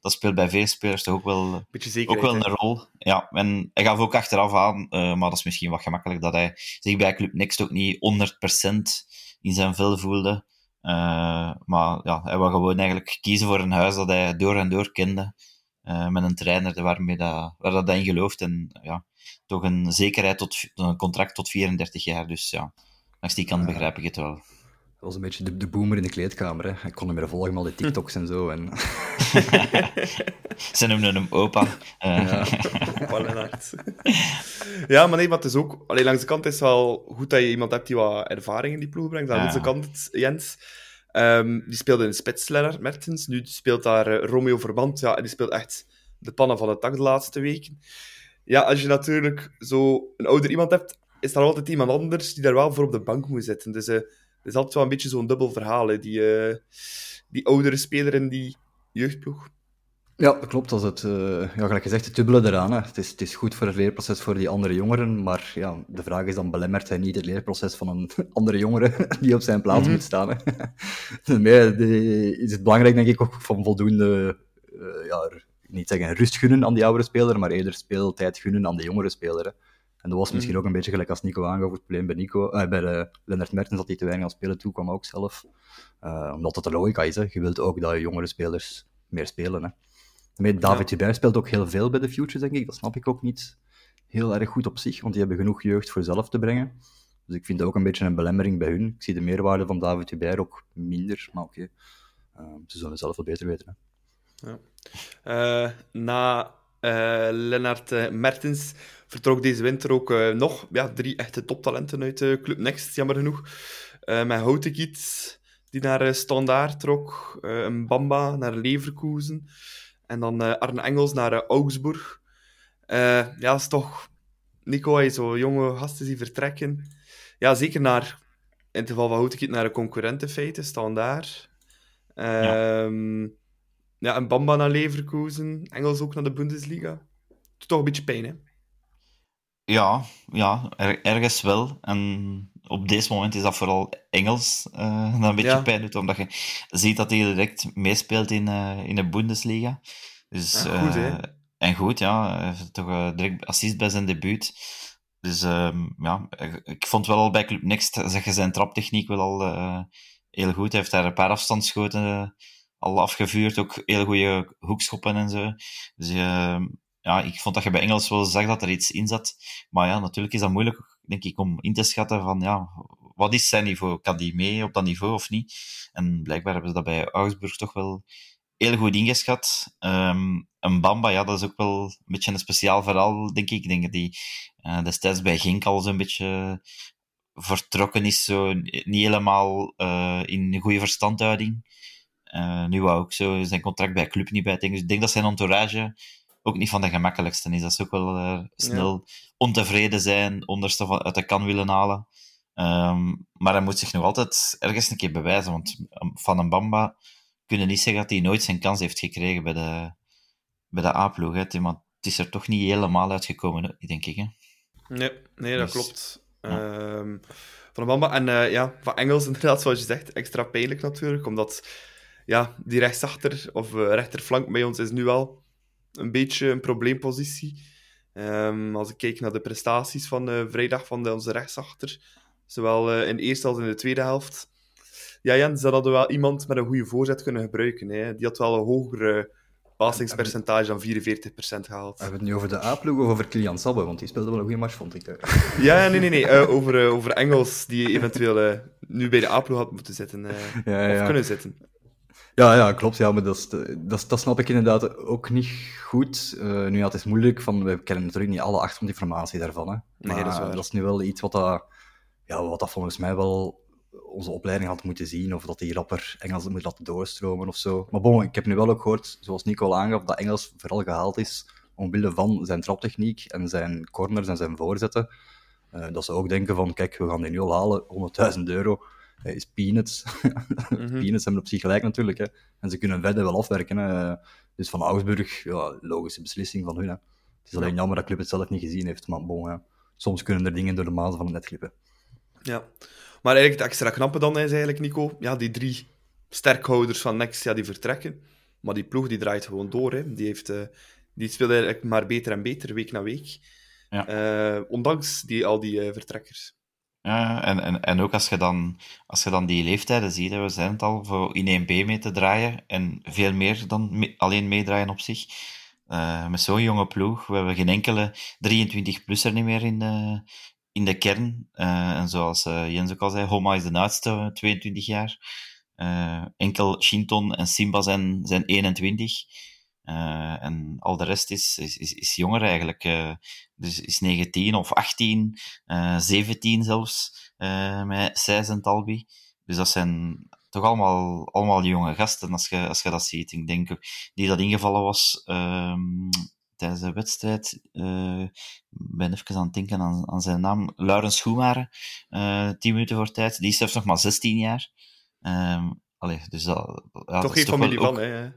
dat speelt bij veel spelers toch ook wel ook wel een rol. Ja, en hij gaf ook achteraf aan, maar dat is misschien wat gemakkelijk, dat hij zich bij Club Next ook niet 100% in zijn vel voelde. Eh, maar ja, hij wou gewoon eigenlijk kiezen voor een huis dat hij door en door kende. eh, met een trainer waarmee dat, waar dat hij in gelooft. En ja, toch een zekerheid tot een contract tot 34 jaar. Dus ja, langs die kant begrijp ik het wel. Dat was een beetje de, de boomer in de kleedkamer, hè. Ik kon hem meer volgen met al die TikToks en zo. En... Ze noemden hem opa. Eh, Opa ja, maar nee, maar het is ook... Allee, langs de kant is het wel goed dat je iemand hebt die wat ervaring in die ploeg brengt. Aan Ja. onze kant, Jens, ehm, die speelde in de spits, Lennart Mertens. Nu speelt daar eh, Romeo Verband. Ja, en die speelt echt de pannen van het dak de laatste weken. Ja, als je natuurlijk zo een ouder iemand hebt, is er altijd iemand anders die daar wel voor op de bank moet zitten. Dus eh, het is altijd wel een beetje zo'n dubbel verhaal, hè, die, eh, die oudere speler in die jeugdploeg. Ja, dat klopt. Dat het, eh, ja, gelijk gezegd, het dubbele eraan. Hè. Het, is, het is goed voor het leerproces voor die andere jongeren, maar ja, de vraag is dan, belemmert hij niet het leerproces van een andere jongere die op zijn plaats moet staan? Hè? Daarmee is het belangrijk, denk ik, ook van voldoende, eh, ja, niet zeggen rust gunnen aan die oudere speler, maar eerder speeltijd gunnen aan de jongere speler. Hè. En dat was misschien ook een beetje gelijk als Nico aangaf, het probleem bij, Nico, eh, bij de Lennart Mertens, dat hij te weinig aan spelen toe kwam ook zelf. Eh, omdat dat de logica is. Hè. Je wilt ook dat jongere spelers meer spelen. Hè. Met David Hubert speelt ook heel veel bij de Futures, denk ik. Dat snap ik ook niet heel erg goed op zich, want die hebben genoeg jeugd voor zelf te brengen. Dus ik vind dat ook een beetje een belemmering bij hun. Ik zie de meerwaarde van David Hubert ook minder, maar oké. Eh, ze zullen zelf wel beter weten. Hè. Eh, na eh Lennart eh, Mertens vertrok deze winter ook eh, nog ja, drie echte toptalenten uit eh, Club Next, jammer genoeg. Eh met Houtekiet, die naar eh, Standaard trok. eh, een Bamba naar Leverkusen. En dan eh, Arne Engels naar eh, Augsburg. Eh, ja, dat is toch... Nico, je zo jonge gasten die vertrekken. Ja, zeker naar... In het geval van Houtekiet naar een concurrent in feite, Standaard. Ehm ja, en Bamba naar Leverkusen, Engels ook naar de Bundesliga. Doet toch een beetje pijn, hè? Ja, ja er- ergens wel. En op deze moment is dat vooral Engels eh dat een beetje Ja. pijn doet, omdat je ziet dat hij direct meespeelt in, eh, in de Bundesliga. Dus, En goed, hè? eh, en goed, ja. Hij heeft toch direct assist bij zijn debuut. Dus ehm, ja, ik vond wel al bij Club Next, zeg je zijn traptechniek wel al heel goed. Hij heeft daar een paar afstandsschoten al afgevuurd, ook heel goede hoekschoppen en zo. Dus ehm, ja, ik vond dat je bij Engels wel zag dat er iets in zat. Maar ja, natuurlijk is dat moeilijk, denk ik, om in te schatten van, ja, wat is zijn niveau? Kan die mee op dat niveau of niet? En blijkbaar hebben ze dat bij Augsburg toch wel heel goed ingeschat. Ehm een Bamba, ja, dat is ook wel een beetje een speciaal verhaal, denk ik. Dat die eh, destijds bij Genk al zo'n beetje vertrokken is, zo niet helemaal eh, in goede verstandhouding. Eh, nu wou ook zo zijn contract bij club niet bijtekenen. Dus ik denk dat zijn entourage ook niet van de gemakkelijkste is. Dat ze ook wel eh, snel ontevreden zijn, onderste van, uit de kan willen halen. Ehm, maar hij moet zich nog altijd ergens een keer bewijzen. Want van een Bamba kunnen niet zeggen dat hij nooit zijn kans heeft gekregen bij de, bij de A-ploeg. het is er toch niet helemaal uitgekomen, denk ik. Hè? Nee, nee dat Dus, klopt. Ehm, van de Bamba. En eh, ja, van Engels inderdaad, zoals je zegt, extra pijnlijk natuurlijk. Omdat ja, die rechtsachter of uh, rechterflank bij ons is nu wel een beetje een probleempositie. Um, als ik kijk naar de prestaties van uh, vrijdag van de, onze rechtsachter, zowel uh, in de eerste als in de tweede helft. Ja, Jens, dat hadden we wel iemand met een goede voorzet kunnen gebruiken. Hè. Die had wel een hogere passingspercentage dan 44% gehaald. Hebben we het nu over de A-ploeg of over Kilian Sabbe? Want die speelde wel een goede match, vond ik. Ja, nee, nee, nee. Uh, over, over Engels, die eventueel nu bij de A-ploeg had moeten zitten. Ja, ja. Of kunnen zitten. Ja, ja, klopt. Ja, maar dat, is, dat, dat snap ik inderdaad ook niet goed. nu ja, het is moeilijk, van, we kennen natuurlijk niet alle achtergrondinformatie daarvan. Hè. Maar nee, dat, is dat, is nu wel iets wat dat, ja, wat dat volgens mij wel onze opleiding had moeten zien, of dat die rapper Engels moet laten doorstromen of zo. Maar bon, ik heb nu wel ook gehoord, zoals Nico al aangaf, dat Engels vooral gehaald is omwille van zijn traptechniek en zijn corners en zijn voorzetten. Uh, dat ze ook denken van, kijk, we gaan die nu al halen, 100.000 euro is peanuts. mm-hmm. peanuts hebben op zich gelijk natuurlijk, hè. en ze kunnen verder wel afwerken. Hè. Dus van Augsburg, ja, logische beslissing van hun. Hè. Het is alleen ja. jammer dat club het zelf niet gezien heeft, maar bon, hè. soms kunnen er dingen door de mazen van het net glippen. Ja, maar eigenlijk het extra knappe dan is eigenlijk, Nico, ja, die drie sterkhouders van Next, ja, die vertrekken. Maar die ploeg die draait gewoon door. Hè. Die, heeft, uh, die speelt eigenlijk maar beter en beter, week na week. Ja. Uh, ondanks die, al die uh, vertrekkers. Ja, en, en, en ook als je, dan, als je dan die leeftijden ziet, we zijn het al, voor in 1B mee te draaien en veel meer dan alleen meedraaien op zich. met zo'n jonge ploeg, we hebben geen enkele 23-plusser niet meer in de, in de kern. Uh, en zoals uh, Jens ook al zei, Homa is de oudste, 22 jaar. Enkel Shinton en Simba zijn, zijn 21. En al de rest is, is, is, is jonger eigenlijk. dus is 19 of 18, 17 zelfs, met Seis en Talbi. Dus dat zijn toch allemaal, allemaal jonge gasten als je, als je dat ziet. Ik denk die dat ingevallen was um, tijdens de wedstrijd. Uh, ben even aan het denken aan, aan zijn naam. Laurens Schoemaren, uh, tien minuten voor tijd. Die is zelfs nog maar 16 jaar. Um, allee, dus dat, ja, toch geen familie van, hè?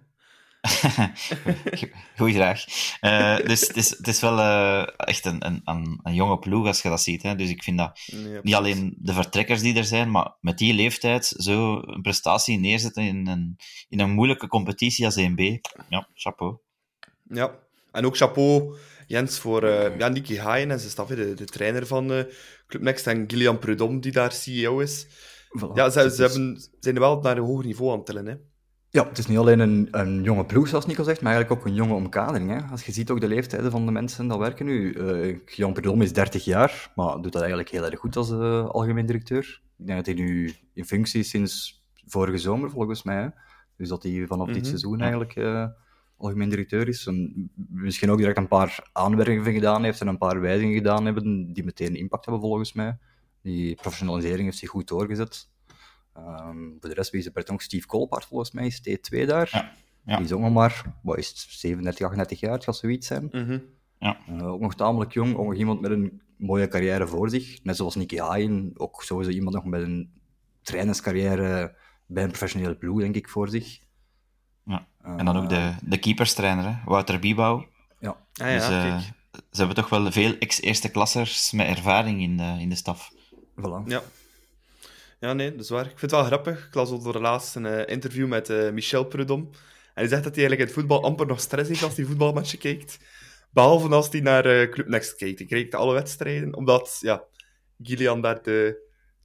Goeie graag. Uh, dus het is, het is wel uh, echt een, een, een, een, jonge ploeg als je dat ziet. Hè. Dus ik vind dat ja, niet alleen de vertrekkers die er zijn, maar met die leeftijd zo een prestatie neerzetten in een, in een moeilijke competitie als 1B. Ja, chapeau. Ja, en ook chapeau, Jens, voor uh, ja, Nicky Haaien en zijn staf, de, de trainer van uh, Club Next, en Gillian Prudhomme, die daar CEO is. Voilà. Ja, ze, ze hebben, zijn er wel naar een hoger niveau aan het tellen. Hè? Ja, het is niet alleen een, een jonge ploeg, zoals Nico zegt, maar eigenlijk ook een jonge omkadering. Hè? Als je ziet ook de leeftijden van de mensen die werken nu. Uh, Jan Prudhomme is 30 jaar, maar doet dat eigenlijk heel erg goed als uh, algemeen directeur. Ik denk dat hij nu in functie is sinds vorige zomer, volgens mij. Hè? Dus dat hij vanaf mm -hmm. dit seizoen eigenlijk uh, algemeen directeur is. En misschien ook direct een paar aanwervingen gedaan heeft en een paar wijzigingen gedaan hebben die meteen impact hebben volgens mij. Die professionalisering heeft zich goed doorgezet. Um, voor de rest, wie is er Steve Kolpaard volgens mij, is T2 daar. Ja, ja. Die is ook nog maar, wat is het, 37, 38 jaar, het gaat zoiets zijn. Mm -hmm. ja. Uh, ook nog tamelijk jong, ook nog iemand met een mooie carrière voor zich. Net zoals Nicky Haaien, ook sowieso iemand nog met een trainerscarrière bij een professionele ploeg, denk ik, voor zich. Ja. En dan ook de, de keeperstrainer, hè? Wouter Biebouw. Ja. Ah, ja, dus, uh, ze hebben toch wel veel ex-eerste klassers met ervaring in de, in de staf. Voilà. Ja. Ja, nee, dat is waar. Ik vind het wel grappig. Ik las over laatst een uh, interview met uh, Michel Prudhomme. En hij zegt dat hij eigenlijk in het voetbal amper nog stress heeft als hij voetbalmatchen kijkt. Behalve als hij naar uh, Club Next kijkt. Hij kijkt alle wedstrijden, omdat ja, Gillian daar de,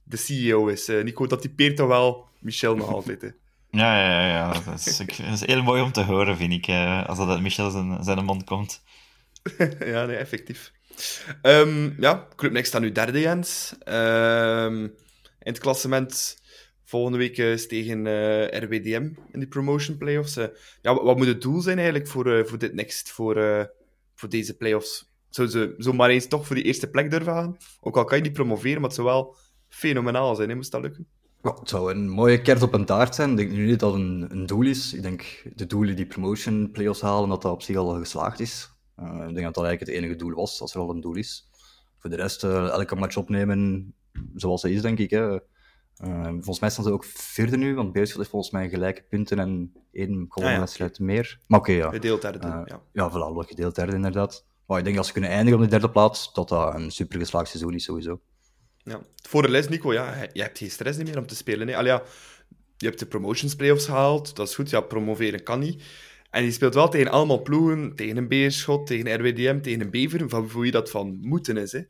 de CEO is. Nico, dat typeert toch wel Michel nog altijd. Hè. Ja, ja, ja. Dat is, dat is heel mooi om te horen, vind ik, als dat uit Michel zijn, zijn mond komt. ja, nee, effectief. Um, ja, Club Next staat nu derde, Jens. Um, in het klassement volgende week is tegen uh, RWDM in die promotion playoffs. Uh, ja, wat, moet het doel zijn eigenlijk voor, voor dit next, voor, voor deze playoffs? Zou ze zo maar eens toch voor die eerste plek durven gaan? Ook al kan je niet promoveren, maar het zou wel fenomenaal zijn, moest dat lukken. Ja, het zou een mooie kert op een taart zijn. Ik denk nu niet dat het een, een doel is. Ik denk de doelen die promotion playoffs halen, dat dat op zich al geslaagd is. ik denk dat dat eigenlijk het enige doel was, als er al een doel is. Voor de rest, elke match opnemen, zoals hij is, denk ik. Hè. Uh, volgens mij staan ze ook vierde nu, want Beerschot heeft volgens mij gelijke punten en één wedstrijd ah, ja. meer. Maar oké, okay, ja. Gedeeld derde, uh, ja. Ja, voilà, wel gedeeld derde inderdaad. Maar ik denk dat ze kunnen eindigen op de derde plaats, dat dat een super geslaagd seizoen is sowieso. Ja. Voor de les, Nico, ja, je hebt geen stress meer om te spelen. Hè? Allee, ja, je hebt de promotions playoffs gehaald, dat is goed, ja, promoveren kan niet. En je speelt wel tegen allemaal ploegen, tegen een Beerschot, tegen RWDM, tegen een Bever, van hoe je dat van moeten is. Hè.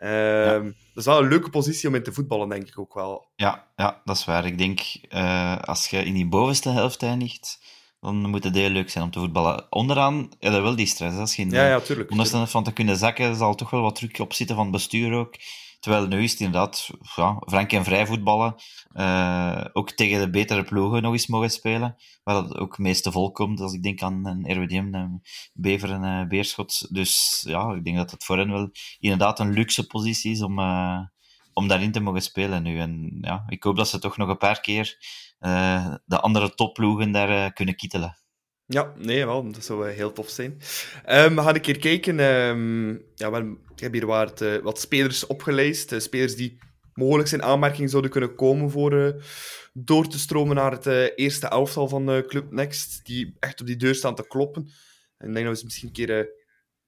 Ehm, Dat is wel een leuke positie om in te voetballen, denk ik ook wel. Ja, ja dat is waar. Ik denk, uh, als je in die bovenste helft eindigt, dan moet het heel leuk zijn om te voetballen. Onderaan heb je wel die stress. Als je in ja, ja, tuurlijk. van te kunnen zakken, zal toch wel wat druk op zitten van het bestuur ook. Terwijl nu is het inderdaad ja, frank en vrij voetballen. Uh, ook tegen de betere ploegen nog eens mogen spelen. Waar dat ook het meeste volkomt. Als ik denk aan een RWDM, een Bever en een Beerschot. Dus ja, ik denk dat het voor hen wel inderdaad een luxe positie is om, uh, om daarin te mogen spelen nu. En ja, ik hoop dat ze toch nog een paar keer uh, de andere topploegen daar kunnen kietelen. Ja, nee, wel, dat zou heel tof zijn. Um, we gaan een keer kijken. Um, ja, we, ik heb hier wat, uh, wat spelers opgelijst. Uh, spelers die mogelijk zijn aanmerking zouden kunnen komen voor uh, door te stromen naar het eerste elftal van Club Next. Die echt op die deur staan te kloppen. En ik denk dat we misschien een keer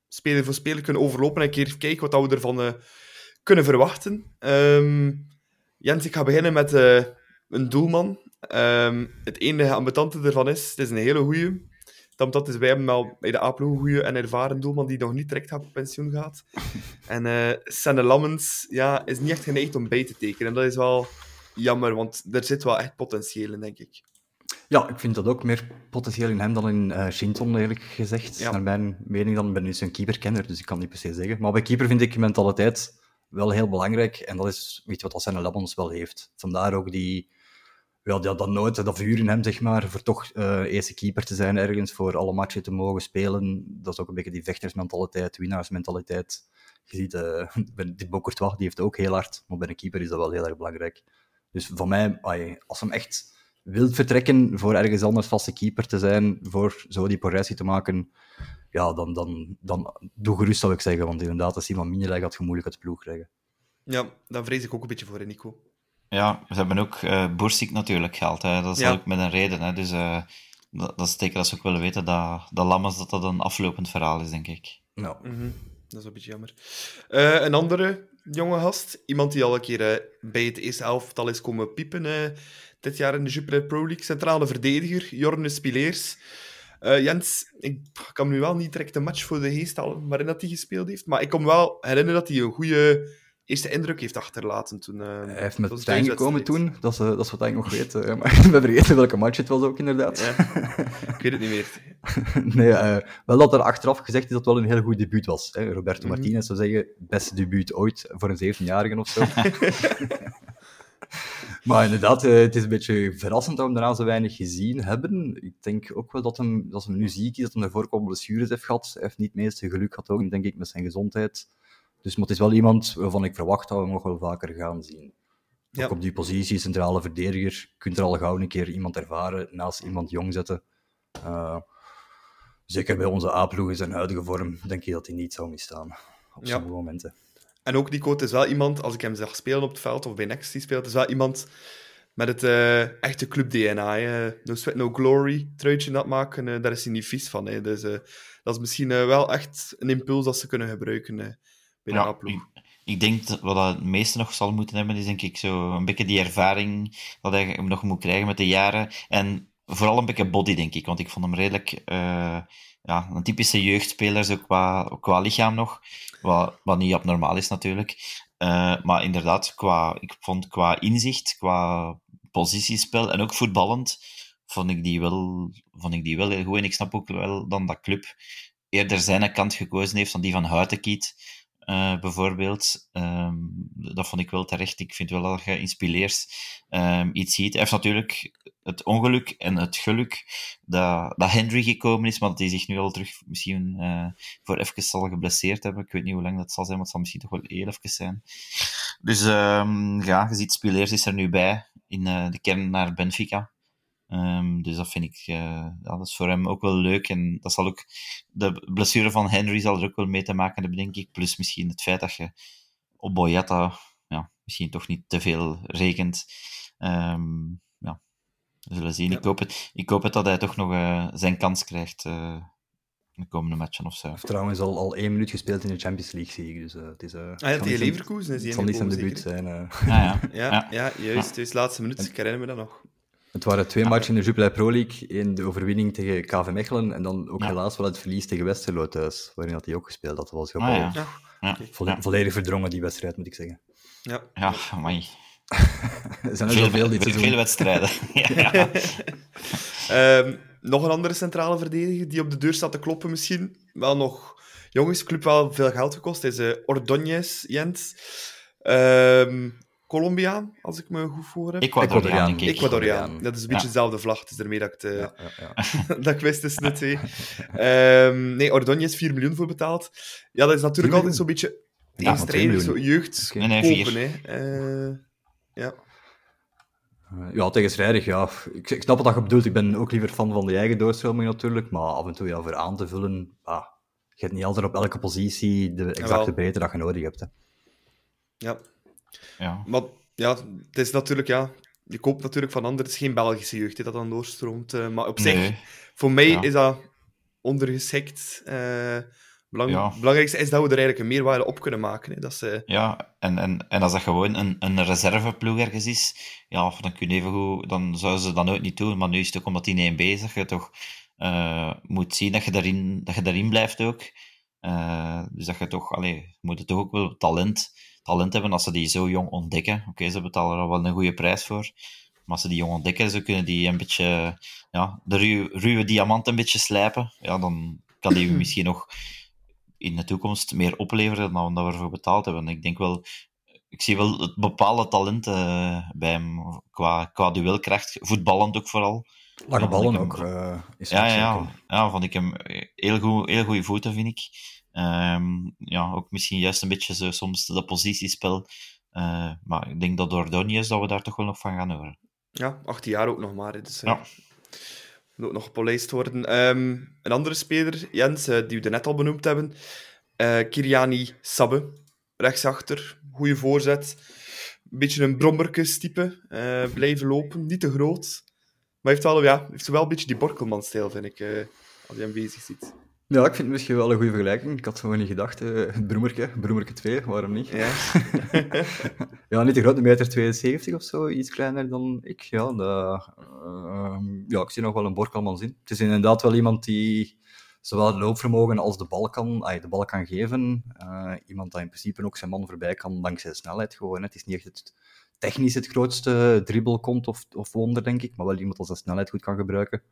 speler voor speler kunnen overlopen en een keer kijken wat we ervan kunnen verwachten. Um, Jens, ik ga beginnen met een doelman. het enige ambetante ervan is, het is een hele goeie omdat is wij hebben wel bij de Aplo een goede en ervaren doelman die nog niet direct op pensioen gaat. en uh, Senne Lammens ja, is niet echt geneigd om bij te tekenen. En dat is wel jammer, want er zit wel echt potentieel in, denk ik. Ja, ik vind dat ook meer potentieel in hem dan in uh, Shinton, eerlijk gezegd. Ja. Naar mijn mening dan ben ik een keeperkenner, dus ik kan niet per se zeggen. Maar bij keeper vind ik mentaliteit wel heel belangrijk. En dat is weet je wat Senne Lammens wel heeft. Vandaar ook die ja, dat, dat nooit, dat vuur in hem, zeg maar, voor toch uh, eerste keeper te zijn ergens, voor alle matchen te mogen spelen. Dat is ook een beetje die vechtersmentaliteit, winnaarsmentaliteit. Je ziet, uh, die Bocourtois, die heeft ook heel hard, maar bij een keeper is dat wel heel erg belangrijk. Dus voor mij, als hem echt wilt vertrekken voor ergens anders vaste keeper te zijn, voor zo die progressie te maken, ja, dan, dan, dan doe gerust, zou ik zeggen. Want inderdaad, als iemand minder gaat je moeilijk uit de ploeg krijgen. Ja, daar vrees ik ook een beetje voor, Nico. Ja, ze hebben ook uh, Borsik natuurlijk gehaald. Hè. Dat is ja. ook met een reden. Hè. Dus uh, dat, dat is teken dat ze ook willen weten dat, dat Lammers dat dat een aflopend verhaal is, denk ik. Mm -hmm. Dat is een beetje jammer. Uh, een andere jonge gast, iemand die al een keer bij het eerste elftal is komen piepen dit jaar in de Jupiler Pro League, centrale verdediger, Jorne Spileers. Jens, ik kan me nu wel niet direct een match voor de geest halen waarin dat hij gespeeld heeft, maar ik kan me wel herinneren dat hij een goede eerste indruk heeft achterlaten toen. Uh, hij heeft met Stijn gekomen toen, dat is, uh, dat is wat ik nog weet. Uh, maar ben vergeten welke match het was ook, inderdaad. Ja, ik weet het niet meer. nee, wel dat er achteraf gezegd is dat het wel een heel goed debuut was. Hè? Roberto mm -hmm. Martinez zou zeggen, beste debuut ooit voor een 17-jarige of zo. maar inderdaad, het is een beetje verrassend dat we hem daarna zo weinig gezien hebben. Ik denk ook wel dat hem, als hem nu ziek is, dat hij daarvoor ook blessures heeft gehad. Hij heeft niet het meeste geluk gehad ook, denk ik, met zijn gezondheid. Dus maar het is wel iemand waarvan ik verwacht dat we hem nog wel vaker gaan zien. Ja. Ook op die positie, centrale verdediger, kunt er al gauw een keer iemand ervaren naast iemand jong zetten. Uh, zeker bij onze A-ploeg in zijn huidige vorm, denk ik dat hij niet zou misstaan. Op Ja. sommige momenten. En ook Nico, het is wel iemand, als ik hem zag spelen op het veld of bij Next die speelt, het is wel iemand met het eh, echte club-DNA. hè. No sweat, no glory truitje dat maken, eh, daar is hij niet vies van. Hè. Dus eh, dat is misschien eh, wel echt een impuls dat ze kunnen gebruiken bij de Ja, A-ploeg. ik, ik denk dat wat dat het meeste nog zal moeten hebben, is denk ik zo een beetje die ervaring dat hij nog moet krijgen met de jaren. En vooral een beetje body, denk ik. Want ik vond hem redelijk eh, ja, een typische jeugdspeler, zo qua, qua lichaam nog. Wat, wat niet abnormaal is natuurlijk. Eh, maar inderdaad, qua, ik vond qua inzicht, qua positiespel en ook voetballend, vond ik die wel, vond ik die wel heel goed. En ik snap ook wel dan dat club eerder zijn kant gekozen heeft dan die van Houtenkiet, eh, bijvoorbeeld. Ehm, dat vond ik wel terecht. Ik vind wel dat je in Spileers ehm, iets ziet. Hij heeft natuurlijk het ongeluk en het geluk dat, dat Henry gekomen is, maar hij zich nu al terug misschien eh, voor even zal geblesseerd hebben. Ik weet niet hoe lang dat zal zijn, maar het zal misschien toch wel heel even zijn. Dus ehm, ja, je ziet, Spileers is er nu bij in eh, de kern naar Benfica. Ehm, dus dat vind ik, eh, ja, dat is voor hem ook wel leuk. En dat zal ook, de blessure van Henry zal er ook wel mee te maken hebben, denk ik. Plus misschien het feit dat je op Boyata ja, misschien toch niet te veel rekent. Ehm, ja, we zullen zien. Ja. Ik, hoop het, ik hoop het dat hij toch nog eh, zijn kans krijgt eh, de komende matchen of zo. Hij heeft trouwens al, al één minuut gespeeld in de Champions League, zie ik. Dus het is... eh, Ah ja, tegen Leverkusen is hij Het zal niet zijn debuut zijn. Ah, ja. Ja, ja. juist. juist. Laatste minuut. Ik herinner me dat nog. Het waren twee matchen in de Jupiler Pro League. Eén de overwinning tegen KV Mechelen en dan ook Ja. helaas wel het verlies tegen Westerlo thuis, waarin had hij ook gespeeld. Dat was ook Ah, ja. Ja, Ja, vo- ja. volledig verdrongen, die wedstrijd, moet ik zeggen. ja. ja amai. Er zijn er Veel, zoveel dit veel, wedstrijden. ja. Ehm, nog een andere centrale verdediger die op de deur staat te kloppen misschien. Wel nog jongensclub wel veel geld gekost. is uh, Ordóñez, Jens. Ehm Colombiaan, als ik me goed voor heb. Ecuadoriaan. Ecuadoriaan. Dat is een beetje Ja. dezelfde vlag. Het is ermee dat ik, eh, Ja, ja, ja. dat ik wist tussen de twee. Ehm nee, Ordóñez 4 miljoen voor betaald. Ja, dat is natuurlijk 4 altijd zo'n beetje tegenstrijdig. 2 Zo jeugd nee, kopen, hè. Eh, ja. Ja, tegenstrijdig, ja. Ik, ik snap wat je bedoelt. Ik ben ook liever fan van de eigen doorstroming natuurlijk, maar af en toe ja, voor aan te vullen, ah, je hebt niet altijd op elke positie de exacte breedte dat je nodig hebt. Hè. ja. Ja. Maar ja, het is natuurlijk, ja, je koopt natuurlijk van anderen. Het is geen Belgische jeugd hè, dat dan doorstroomt. eh, maar op zich, Nee. voor mij Ja. is dat ondergeschikt. belang, Ja. Het belangrijkste is dat we er eigenlijk een meerwaarde op kunnen maken. Hè. Dat ze, Ja, en, en, en als dat gewoon een, een reserveploeg ergens is, ja, dan kun je even goed, dan zouden ze dat nooit niet doen. Maar nu is het ook omdat die 1 bezig, je toch eh, moet zien dat je daarin, dat je daarin blijft ook. Dus dat je toch, moet het toch ook wel talent, talent hebben als ze die zo jong ontdekken. Oké, ze betalen er wel een goede prijs voor. Maar als ze die jong ontdekken, ze kunnen die een beetje, ja, de ruwe, ruwe diamant een beetje slijpen. Ja, dan kan die misschien nog in de toekomst meer opleveren dan we ervoor betaald hebben. Ik denk wel, ik zie wel het bepaalde talent eh, bij hem qua, qua duelkracht, voetballend ook vooral. Lange Ja, ballen ook. hem- eh, is Ja, ook ja, zeker. ja. ja, vond ik hem heel, goed, heel goede voeten, vind ik. Ehm, ja, ook misschien juist een beetje zo, soms dat positiespel. Eh, maar ik denk dat door Donnies dat we daar toch wel nog van gaan horen. ja, 18 jaar ook nog maar. Dus, eh, Ja. moet ook nog gepolijst worden. Ehm, een andere speler, Jens, eh, die we net al benoemd hebben. eh Kiriani Sabbe, rechtsachter. Goede voorzet. Een beetje een brommerkes-type. eh, blijven lopen, niet te groot. Maar heeft wel, ja, heeft wel een beetje die Borkelman-stijl, vind ik, als je hem bezig ziet. Ja, ik vind het misschien wel een goede vergelijking. Ik had gewoon niet gedacht. eh, het Broemerke, Broemerke 2, waarom niet? Ja, Ja, niet te groot, een meter 72 of zo, iets kleiner dan ik. Ja, dat, ehm, ja, ik zie nog wel een Borkelman zien. Het is inderdaad wel iemand die zowel het loopvermogen als de bal kan, ay, de bal kan geven. Eh, iemand dat in principe ook zijn man voorbij kan dankzij de snelheid gewoon. Het is niet echt het, technisch het grootste dribbelkont of, of wonder, denk ik, maar wel iemand dat zijn snelheid goed kan gebruiken.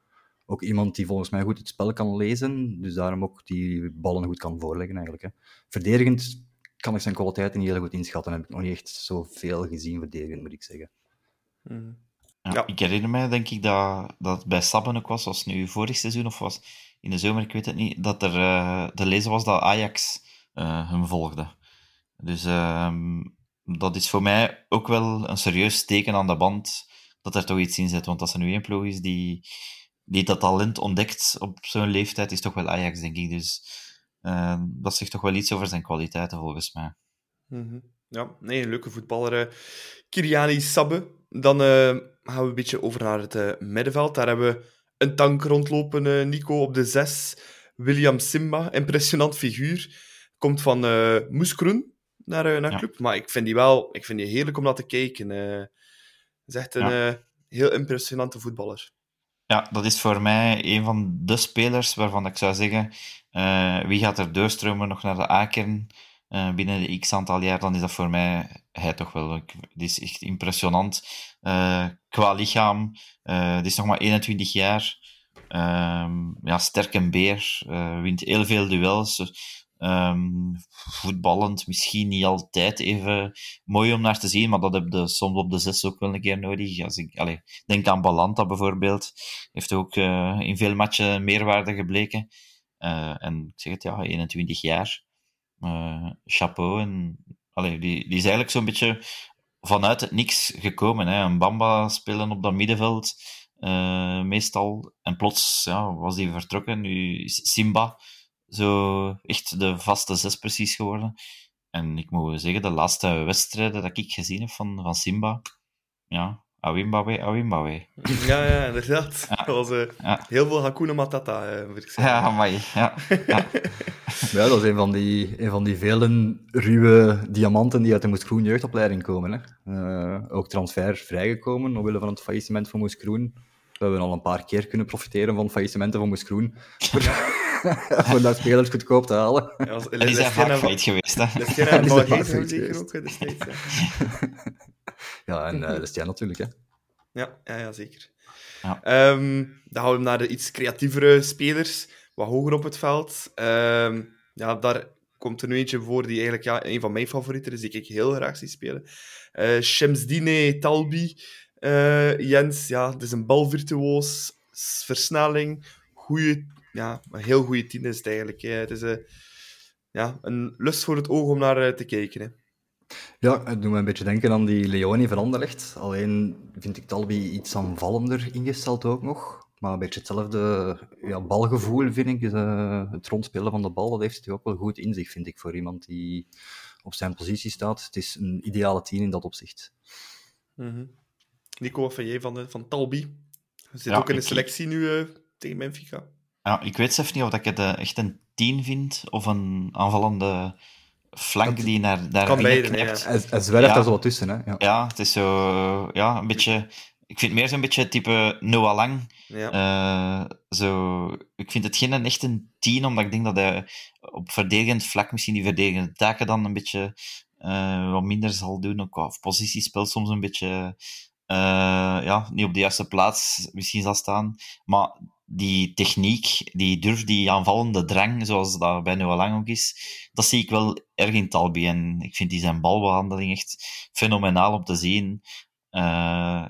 Ook iemand die volgens mij goed het spel kan lezen, dus daarom ook die ballen goed kan voorleggen eigenlijk. Hè. Verdedigend kan ik zijn kwaliteiten niet heel goed inschatten. Heb ik nog niet echt zoveel gezien verdedigend, moet ik zeggen. Mhm. Ja, Ja. Ik herinner mij, denk ik, dat, dat het bij Sabben ook was, was het nu vorig seizoen of was in de zomer, ik weet het niet, dat er eh te lezen was dat Ajax eh, hem volgde. Dus ehm, dat is voor mij ook wel een serieus teken aan de band dat er toch iets in zit. Want als er nu één ploeg is die, die dat talent ontdekt op zo'n leeftijd, is toch wel Ajax, denk ik. Dus ehm, dat zegt toch wel iets over zijn kwaliteiten, volgens mij. Mhm. Ja, nee, een leuke voetballer. eh. Kiriani Sabbe. Dan eh, gaan we een beetje over naar het eh, middenveld. Daar hebben we een tank rondlopen, Nico, op de zes. William Simba, impressionant figuur. Komt van eh Moeskroen naar, naar Ja. club. Maar ik vind die wel ik vind die heerlijk om naar te kijken. eh. is echt een Ja. heel impressionante voetballer. Ja, dat is voor mij een van de spelers waarvan ik zou zeggen, eh, wie gaat er doorstromen nog naar de A-kern eh, binnen de x aantal jaar, dan is dat voor mij hij toch wel. Die is echt impressionant eh, qua lichaam. Die is nog maar 21 jaar. Ehm, ja, sterk en beer. wint heel veel duels. Ehm, voetballend misschien niet altijd even mooi om naar te zien, maar dat heb je soms op de zes ook wel een keer nodig. Als ik denk aan Balanta bijvoorbeeld, heeft ook eh, in veel matchen meerwaarde gebleken. Eh, en ik zeg het, ja, 21 jaar. Eh, chapeau. Die, die is eigenlijk zo'n beetje vanuit het niks gekomen. Hè. Een Bamba spelen op dat middenveld, meestal. En plots ja, was die vertrokken. Nu is Simba zo echt de vaste zes precies geworden. En ik moet zeggen, de laatste wedstrijden dat ik gezien heb van, van Simba, ja, Awimbawe, Awimbawe. Ja, ja, inderdaad. Dat was eh, Ja. heel veel Hakuna Matata, eh, moet ik zeggen. Ja, amai. Ja, ja. Ja, dat is een van die, een van die vele ruwe diamanten die uit de Moes Groen jeugdopleiding komen. Hè. Eh, ook transfer vrijgekomen, omwille van het faillissement van Moes Groen. We hebben al een paar keer kunnen profiteren van faillissementen van Moes Groen. Voor daar spelers goedkoop te halen. Ja, als- En die zijn vaak failliet geweest, hè. En Geest hebben failliet zeker geweest. ook destijds. Ja, Ja, en uh, Lestien natuurlijk. Hè. ja, ja, ja zeker. Ja. Ehm, dan gaan we naar de iets creatievere spelers, wat hoger op het veld. Ehm, ja, daar komt er nu eentje voor die eigenlijk ja, een van mijn favorieten is, die ik heel graag zie spelen. Eh Shemsdine Talbi. eh, Jens, ja, het is een balvirtuoos, versnelling, goeie, ja, een heel goede tien is het eigenlijk. hè. Het is eh, ja, een lust voor het oog om naar eh, te kijken. Hè. Ja, het doet me een beetje denken aan die Leonie van Anderlecht. Alleen vind ik Talbi iets aanvallender ingesteld ook nog. Maar een beetje hetzelfde ja, balgevoel vind ik. eh, het rondspelen van de bal, dat heeft hij ook wel goed in zich, vind ik, voor iemand die op zijn positie staat. Het is een ideale tien in dat opzicht. Mhm. Nico, wat vind jij van, de, van Talbi? Zit Ja, ook in de ik- selectie nu eh, tegen Benfica. Ja, ik weet zelf niet of ik het eh, echt een 10 vind of een aanvallende flank Dat- die naar daar kan beide, knijpt. ja. Hij zwerft Ja. daar zo wat tussen, hè. Ja. Ja, het is zo... Ja, een beetje... Ik vind het meer zo'n beetje type Noah Lang. Ja. Eh, zo, ik vind het geen een echt een 10, omdat ik denk dat hij op verdedigend vlak misschien die verdedigende taken dan een beetje eh, wat minder zal doen. Ook qua positiespel soms een beetje eh, ja, niet op de juiste plaats misschien zal staan. Maar die techniek, die durf, die aanvallende drang, zoals dat bij Noah Lang ook is, dat zie ik wel erg in Talbi. En ik vind die zijn balbehandeling echt fenomenaal om te zien. Eh,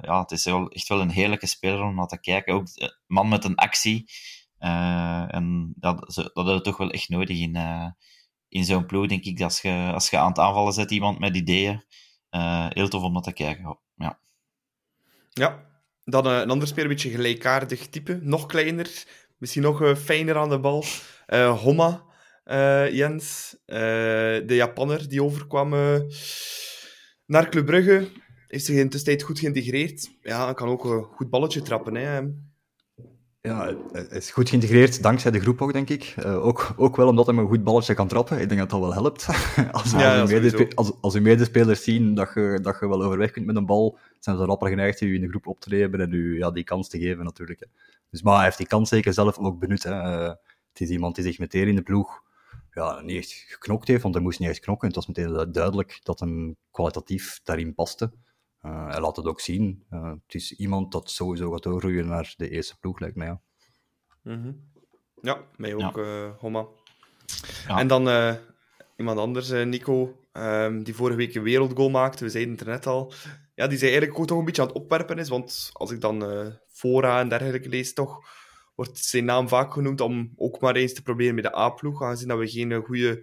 ja, het is wel, echt wel een heerlijke speler om naar te kijken. Ook een man met een actie. Eh, en dat, dat hebben we toch wel echt nodig in, eh, in zo'n ploeg, denk ik. Als je, als je aan het aanvallen zet, iemand met ideeën, eh, heel tof om naar te kijken. Ja. ja. Dan eh, een ander speler, een beetje gelijkaardig type. Nog kleiner, misschien nog eh, fijner aan de bal. Homma, eh, Jens. de Japanner die overkwam naar Club Brugge. Heeft zich in de tussentijd goed geïntegreerd. Ja, kan ook een goed balletje trappen. Hè. Ja, hij is goed geïntegreerd dankzij de groep ook, denk ik. Eh, ook, ook wel omdat hij een goed balletje kan trappen. Ik denk dat dat wel helpt. als, Ja, als, ja, als, als uw medespelers zien dat je, dat je wel overweg kunt met een bal, zijn ze rapper geneigd u in de groep op te nemen en u ja, die kans te geven, natuurlijk. Hè. Dus, maar hij heeft die kans zeker zelf ook benut. Hè. Eh, het is iemand die zich meteen in de ploeg ja, niet echt geknokt heeft, want hij moest niet echt knokken. Het was meteen duidelijk dat hem kwalitatief daarin paste. Eh, hij laat het ook zien. Eh, het is iemand dat sowieso gaat doorgroeien naar de eerste ploeg, lijkt mij. Ja. Mhm. Ja, mij ook, eh Homma. Ja. En dan eh, iemand anders, eh, Nico, ehm, die vorige week een wereldgoal maakte. We zeiden het er net al. Ja, die zei eigenlijk ook toch een beetje aan het opwerpen is, want als ik dan eh fora en dergelijke lees, toch wordt zijn naam vaak genoemd om ook maar eens te proberen met de A-ploeg, aangezien dat we geen goede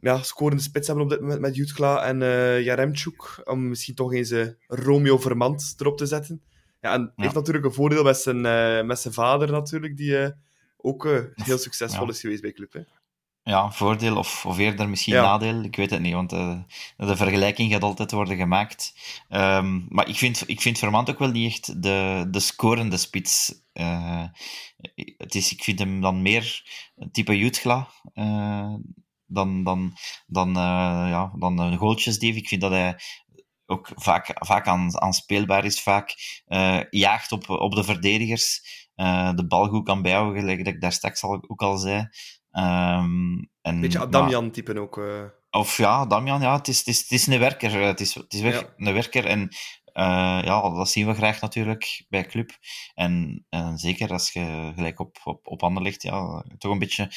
ja, scorende spits hebben op dit moment met Jutkla en eh Jaremchuk, om misschien toch eens eh, Romeo Vermand erop te zetten. Ja, en Ja. heeft natuurlijk een voordeel met zijn, eh, met zijn vader natuurlijk, die ook heel succesvol Ja. is geweest bij Club. Hè. ja, voordeel of, of eerder misschien Ja. nadeel. Ik weet het niet, want eh, de vergelijking gaat altijd worden gemaakt. Ehm, maar ik vind, ik vind Vermand ook wel niet echt de, de scorende spits. Het is, ik vind hem dan meer een type Jutgla dan, dan, dan, eh, ja, dan een goaltjesdief. Ik vind dat hij ook vaak, vaak aan, aanspeelbaar is, vaak eh, jaagt op, op de verdedigers, eh, de bal goed kan bijhouden, gelijk dat ik daar straks al, ook al zei. Ehm, en, Beetje Adamian-typen ook. eh. of ja, Damian, ja, het is, het is, het is een werker. eh, Het is, het is weg, Ja. een werker. En eh, ja, dat zien we graag natuurlijk bij Club. En, en zeker als je gelijk op, op, op handen ligt, ja, toch een beetje,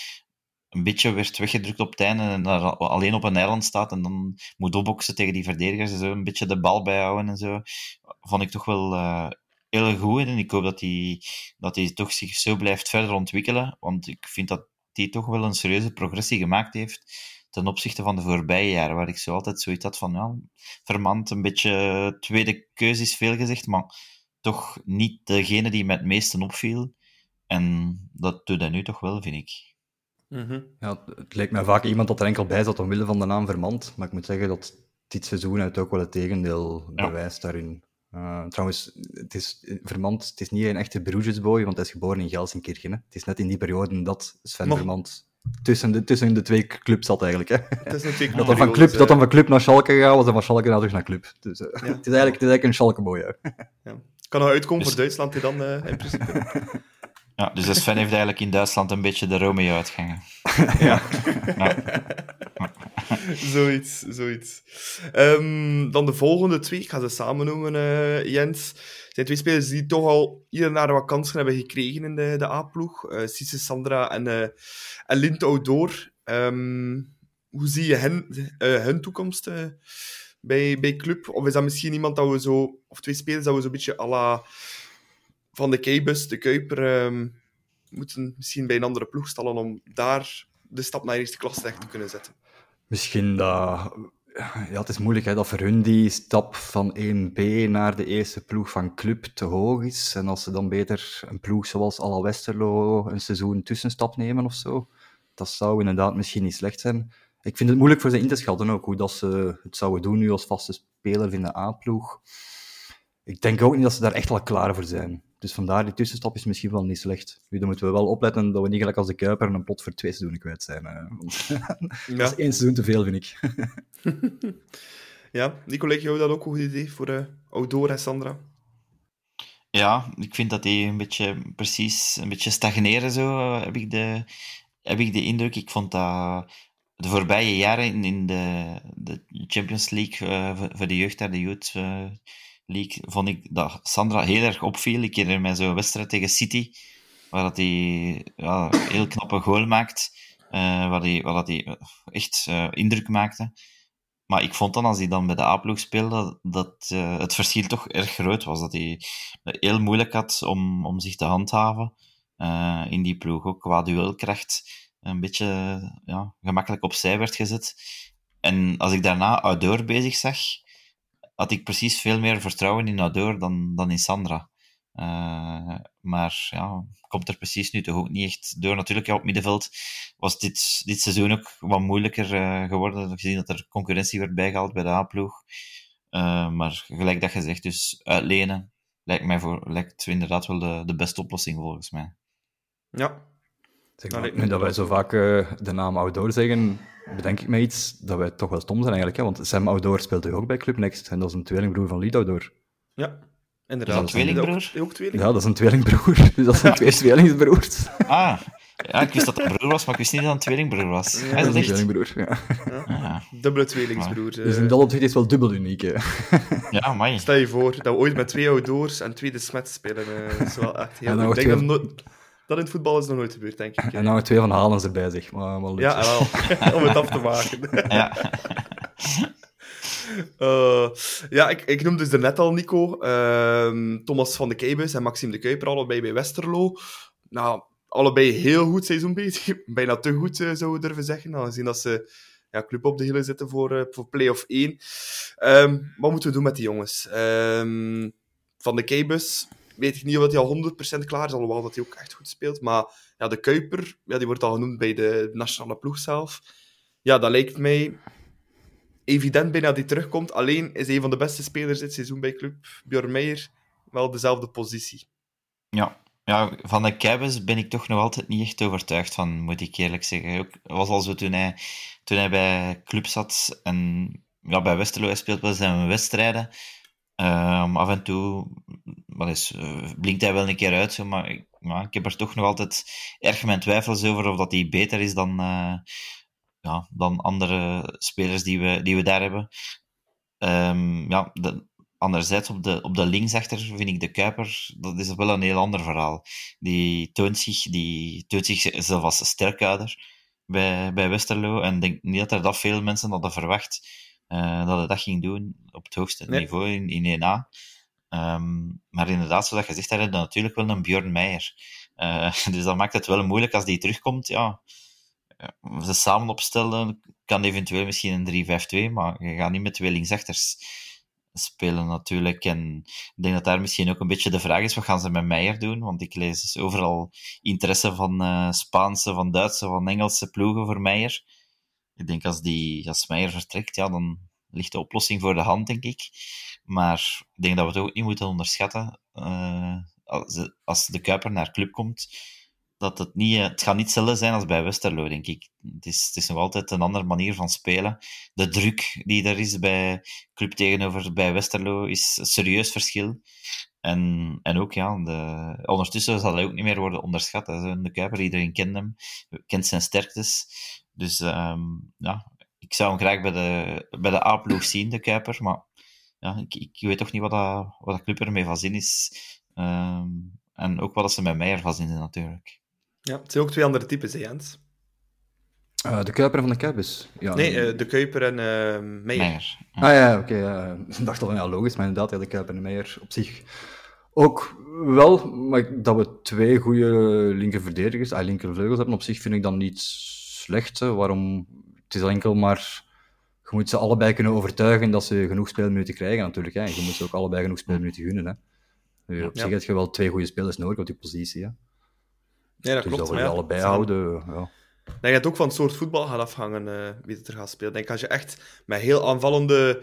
een beetje werd weggedrukt op het einde en daar alleen op een eiland staat en dan moet opboksen tegen die verdedigers en zo, een beetje de bal bijhouden en zo, vond ik toch wel eh, heel goed. En ik hoop dat hij dat hij toch zich zo blijft verder ontwikkelen, want ik vind dat hij toch wel een serieuze progressie gemaakt heeft ten opzichte van de voorbije jaren, waar ik zo altijd zoiets had van, ja, Vermand, een beetje tweede keuze is veel gezegd, maar toch niet degene die met het meeste opviel. En dat doet hij nu toch wel, vind ik. Mhm. Ja, het lijkt mij vaak iemand dat er enkel bij zat omwille van de naam Vermand. Maar ik moet zeggen dat dit seizoen het ook wel het tegendeel Ja. bewijst daarin. Uh, trouwens, het is, Vermand, het is niet een echte Brugesboy, want hij is geboren in Gelsenkirchen. Hè. Het is net in die periode dat Sven Maar- Vermand tussen de, tussen de twee clubs zat eigenlijk. Hè. Dat hij van club, dat hij van club naar Schalke gegaan was en van Schalke naar terug naar club. Dus, eh, Ja. het, is eigenlijk, het is eigenlijk een Schalke-boy. hè. Kan nog uitkomen Dus- voor Duitsland, die dan eh, in principe. Ja, dus de Sven heeft eigenlijk in Duitsland een beetje de Romeo uitgangen. zoiets, zoiets. Ehm, dan de volgende twee, ik ga ze samen noemen, eh, Jens. Het zijn twee spelers die toch al hier en daar wat kansen hebben gekregen in de, de A-ploeg. Eh Cisse Sandra en, eh en Lint Outdoor. Ehm, hoe zie je hen, eh, hun toekomst bij, bij club? Of is dat misschien iemand dat we zo... Of twee spelers dat we zo'n beetje à la Van de Keibus, de Kuiper... ehm, moeten misschien bij een andere ploeg stallen om daar de stap naar eerste klasse echt te kunnen zetten. Misschien dat... Ja, het is moeilijk hè, dat voor hun die stap van 1B naar de eerste ploeg van club te hoog is. En als ze dan beter een ploeg zoals Alla Westerlo een seizoen tussenstap nemen of zo, dat zou inderdaad misschien niet slecht zijn. Ik vind het moeilijk voor ze in te schatten ook, hoe dat ze het zouden doen nu als vaste speler in de A-ploeg. Ik denk ook niet dat ze daar echt al klaar voor zijn. Dus vandaar, die tussenstap is misschien wel niet slecht. Nu, dan moeten we wel opletten dat we niet gelijk als de Kuiper een plot voor twee seizoenen kwijt zijn. Ja. Dat is één seizoen te veel, vind ik. Ja, Nico, jou dat ook een goed idee voor eh Outdoor en Sandra? Ja, ik vind dat die een beetje precies een beetje stagneren zo, eh, heb ik de, heb ik de indruk. Ik vond dat de voorbije jaren in, in de, de Champions League eh, voor, voor de jeugd daar, de Youth eh, Vond ik dat Sandra heel erg opviel. Ik herinner mij zo'n wedstrijd tegen City, waar dat hij ja, heel knappe goal maakt, eh, waar hij waar dat hij echt eh, indruk maakte. Maar ik vond dan, als hij dan bij de A-ploeg speelde, dat eh, het verschil toch erg groot was. Dat hij heel moeilijk had om, om zich te handhaven eh, in die ploeg. Ook qua duelkracht een beetje ja, gemakkelijk opzij werd gezet. En als ik daarna Outdoor bezig zag, had ik precies veel meer vertrouwen in Outdoor dan, dan in Sandra. Eh, maar ja, komt er precies nu toch ook niet echt door. Natuurlijk, ja, op middenveld was dit, dit seizoen ook wat moeilijker eh, geworden, gezien dat er concurrentie werd bijgehaald bij de A-ploeg. Eh, maar gelijk dat je zegt, dus uitlenen lijkt mij voor, lijkt inderdaad wel de, de beste oplossing volgens mij. Ja. Zeg Nou, maar, nu dat wij zo vaak eh, de naam Outdoor zeggen, bedenk ik me iets dat wij toch wel stom zijn eigenlijk. Hè? Want Sam Outdoor speelt toch ook bij Club Next en dat is een tweelingbroer van Lied Outdoor. Ja, inderdaad. Is dat tweelingbroer? Ook, ook tweeling? Ja, dat is een tweelingbroer. Dus dat zijn twee tweelingsbroers. Ah, ja, ik wist dat het een broer was, maar ik wist niet dat het een tweelingbroer was. Ja, Dat is dat een tweelingbroer, ja. Ah, Dubbele tweelingsbroer. Dus eh. in dat opzicht is het wel dubbel uniek. Hè? ja, mooi. Stel je voor dat we ooit met twee outdoors en twee de smet spelen. eh, dat is wel echt heel En dan. Ik denk dat, dat in het voetbal is nog nooit gebeurd, denk ik. En nou twee van Halens erbij, zeg. Maar, maar. Ja, wel. om het af te maken. Ja. Eh, ja, ik, ik noemde dus net al Nico. Ehm, Thomas van de Keibus en Maxime de Kuiper, allebei bij Westerlo. Nou, allebei heel goed seizoen bezig. Bijna te goed, eh, zou we durven zeggen. Aangezien dat ze ja, club op de hielen zitten voor, eh, voor play-off 1. Ehm, wat moeten we doen met die jongens? Ehm, van de Keibus weet ik niet of hij al 100% klaar is, alhoewel dat hij ook echt goed speelt. Maar ja, de Kuiper, ja, die wordt al genoemd bij de nationale ploeg zelf. Ja, dat lijkt mij evident bijna dat hij terugkomt. Alleen is een van de beste spelers dit seizoen bij club, Björn Meijer, wel dezelfde positie. Ja. ja, van de Keibus ben ik toch nog altijd niet echt overtuigd van, moet ik eerlijk zeggen. Ook, was al zo toen hij, toen hij bij club zat en ja, bij Westerlo speelt wel zijn wedstrijden. Ehm, af en toe wat is, eh, blinkt hij wel een keer uit, zo, maar ik, maar ik heb er toch nog altijd erg mijn twijfels over of dat hij beter is dan, eh, ja, dan andere spelers die we, die we daar hebben. Ehm, ja, de, anderzijds op de, op de linksachter vind ik de Kuiper, dat is wel een heel ander verhaal. Die toont zich, die toont zichzelf als sterkuider bij, bij Westerlo. En ik denk niet dat er dat veel mensen hadden verwacht eh, dat hij dat ging doen op het hoogste Nee. niveau in, in 1A. Ehm, maar inderdaad, zoals je zegt, daar heb natuurlijk wel een Björn Meijer. Eh, dus dat maakt het wel moeilijk als die terugkomt. Ja, eh, ze samen opstellen kan eventueel misschien een 3-5-2, maar je gaat niet met twee linksachters spelen natuurlijk. En ik denk dat daar misschien ook een beetje de vraag is, wat gaan ze met Meijer doen? Want ik lees dus overal interesse van eh, Spaanse, van Duitse, van Engelse ploegen voor Meijer. Ik denk als, die, als Meijer vertrekt, ja, dan, ligt de oplossing voor de hand, denk ik. Maar ik denk dat we het ook niet moeten onderschatten. Uh, als, de Kuiper naar club komt, dat het niet, het gaat niet hetzelfde zijn als bij Westerlo, denk ik. Het is, het is nog altijd een andere manier van spelen. De druk die er is bij club tegenover bij Westerlo is een serieus verschil. En, en ook, ja, de, ondertussen zal hij ook niet meer worden onderschat. De Kuiper, iedereen kent hem, kent zijn sterktes. Dus um, ja, ik zou hem graag bij de, bij de A-ploeg zien, de Kuiper. Maar ja, ik, ik weet toch niet wat dat, wat dat club ermee van zin is. Um, en ook wat ze met mij ervan zin natuurlijk. Ja, het zijn ook twee andere types, hè, Jens? Uh, de Kuiper van de Kuipers? Ja, nee, uh, de Kuiper en uh, Meijer. Meijer. Ja. Ah ja, oké. Okay, ik dacht al, ja, logisch, maar inderdaad, ja, de Kuiper en de Meijer op zich ook wel. Maar dat we twee goede linkerverdedigers, ah, linkervleugels hebben, op zich vind ik dan niet slecht. Hè. Waarom? Het is enkel maar... Je moet ze allebei kunnen overtuigen dat ze genoeg speelminuten krijgen, natuurlijk. Hè. En je moet ze ook allebei genoeg speelminuten gunnen. Hè. Nu, op zich heb je wel twee goede spelers nodig op die positie. Hè. Ja, dat dus klopt. dat we allebei houden, ja. Ik denk dat het ook van het soort voetbal gaat afhangen uh, wie het er gaat spelen. Denk als je echt met heel aanvallende